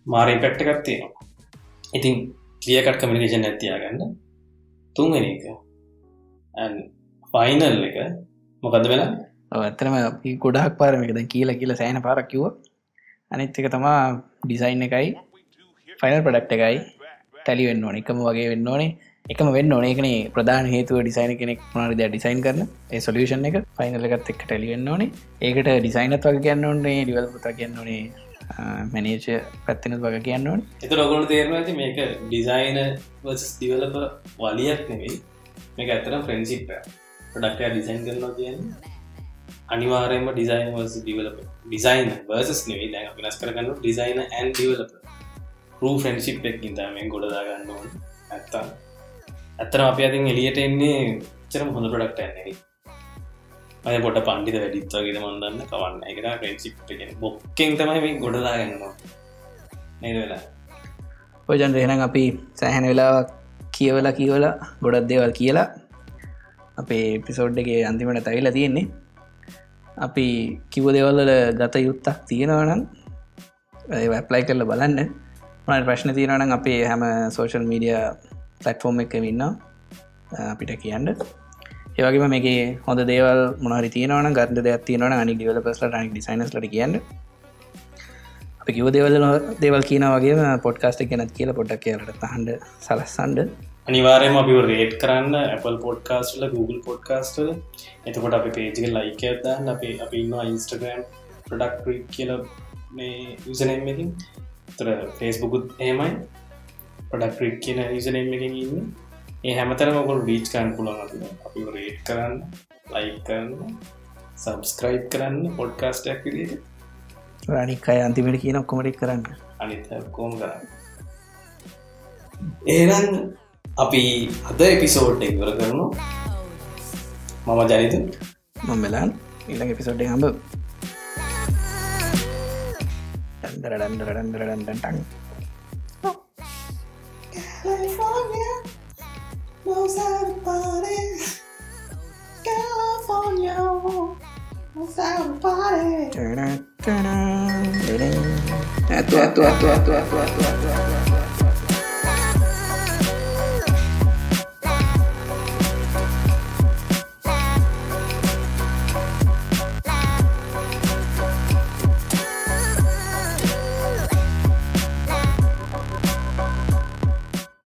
මාරය පැට්ට එකක් තියෙනවා. ඉතින් ලියකට කමිනිකේෂන් ඇතියාගන්න තුන්ගෙන එක. ෆයිනල් එක මොකද වෙලා? ඇතරම ගොඩක් පාරමකද කියලා කියලා සෑන පාරක්කිව අනිත් එක තමා ඩිසයින් එකයි ෆයිනල් ප්‍රඩක්් එකයි ටැලි වෙන්න ඕන. එකම වගේ වෙන්න ඕනේ. එකම වෙන්න ඕනේකන ප්‍රධාන හේතුව ඩිසයින කෙනෙක් මනද ඩිසයින් කරන ඒ සොලියෂන් එක. ෆයිනල එකත් එක් ටැලි වෙන්න ඕනේ. ඒකට ඩිසයිනත් වගේ කියන්න ඕනේ ඩිවල් පුත කියන්න ඕනේ මැනේච පැත්තිනත් වගේ කියන්න ඕන. එත ලොගොට තේරම ඇති මේක ඩිසයින දිවලප වලියක් නෙවෙයි. මේක ඇතරම් ෆ්‍රෙන්සිප් ප්‍රඩක්ටය ඩිසයින් කරනවා කියන්නේ. අනිවාරයම design versus develop design versus නෙවේ දැන් වෙනස් කරගන්න ඩිසයින ඇන් ඩිවලප රූ ෆ්‍රෙන්ඩ්ශිප් එක්කින් මේ ගොඩදාගන්න ඕන. ඇත්තා ඇත්තර අප අතින් එලියට එන්නේ චරම හොඳ ප්‍රඩක්ට ඇන්නේ අය පොට පණ්ඩිත වැඩිත්වාගෙන මන්දන්න කවන්න. එක ෆ්‍රෙන්ඩ්ශිප් එක බොක්කෙන් තමයි මේ ගොඩදාගන්නවා නේද වෙලා? ඔයජන් රේන අපි සෑහැන වෙලා කියවලා කියවල ගොඩක් දේවල් කියලා අපේ පිසෝඩ් එක අන්තිමට තැවිල තියෙන්නේ. අපි කිව දෙවල්ල ගත යුත්තක් තියෙනවනම් වැප්ලයි කරල බලන්න. මට ප්‍රශ්න තියෙනවනම් අපේ හැම සෝෂල් මීඩිය පලට්ෆෝර්ම් එක ඉන්න අපිට කියන්න. ඒවගේම මේක හොඳ දේවල් මොනහරි තියනවන ගර්ද දෙයක් තියනවන අනි ඩිවල පස්ල නික් ඩිසයිනස් ලට කියන්න. අපි කිව දෙවල දේවල් කියන වගේ පොඩ්කාස්ට කෙනත් කියල පොඩ්ඩක් කියලට හන්ඩ සලස්සන්ඩ අනිවාරයම අපි රේට් කරන්න Apple පොඩ්කාස්ටල Google පොඩ්කාස්ටල එතකොට අපි පේජික ලයික ඇදන්න අපේ අපි ඉන්නවා ඉන්ස්ටග්‍රම් ප්‍රඩක් කියල මේ යුසනම්මකින් තර ෆේස්බුකුත් ඒමයි පඩක් ්‍රික් කියන යුසනම් එකින් ඉන්න. ඒ හැමතර මොකොල් බීච් කන් පුළන් අපි රේට් කරන්න ලයි කරන්න සබස්ක්‍රයිබ් කරන්න පොඩ්කාස්ටක් විදිට රනිකයි අන්තිමට කියන ඔක්කොමටක් කරන්න. අනිත කෝම කරන්න. ඒරන් අපි අද එපිසෝඩ් ඉවර කරනු මම ජනිත මම වෙලාන් ඉල්ළඟ එපිසෝඩ්ඩ හම්බ ඩන්දර ඩන්දර ඩන්දර ඩන්ටන් California knows how to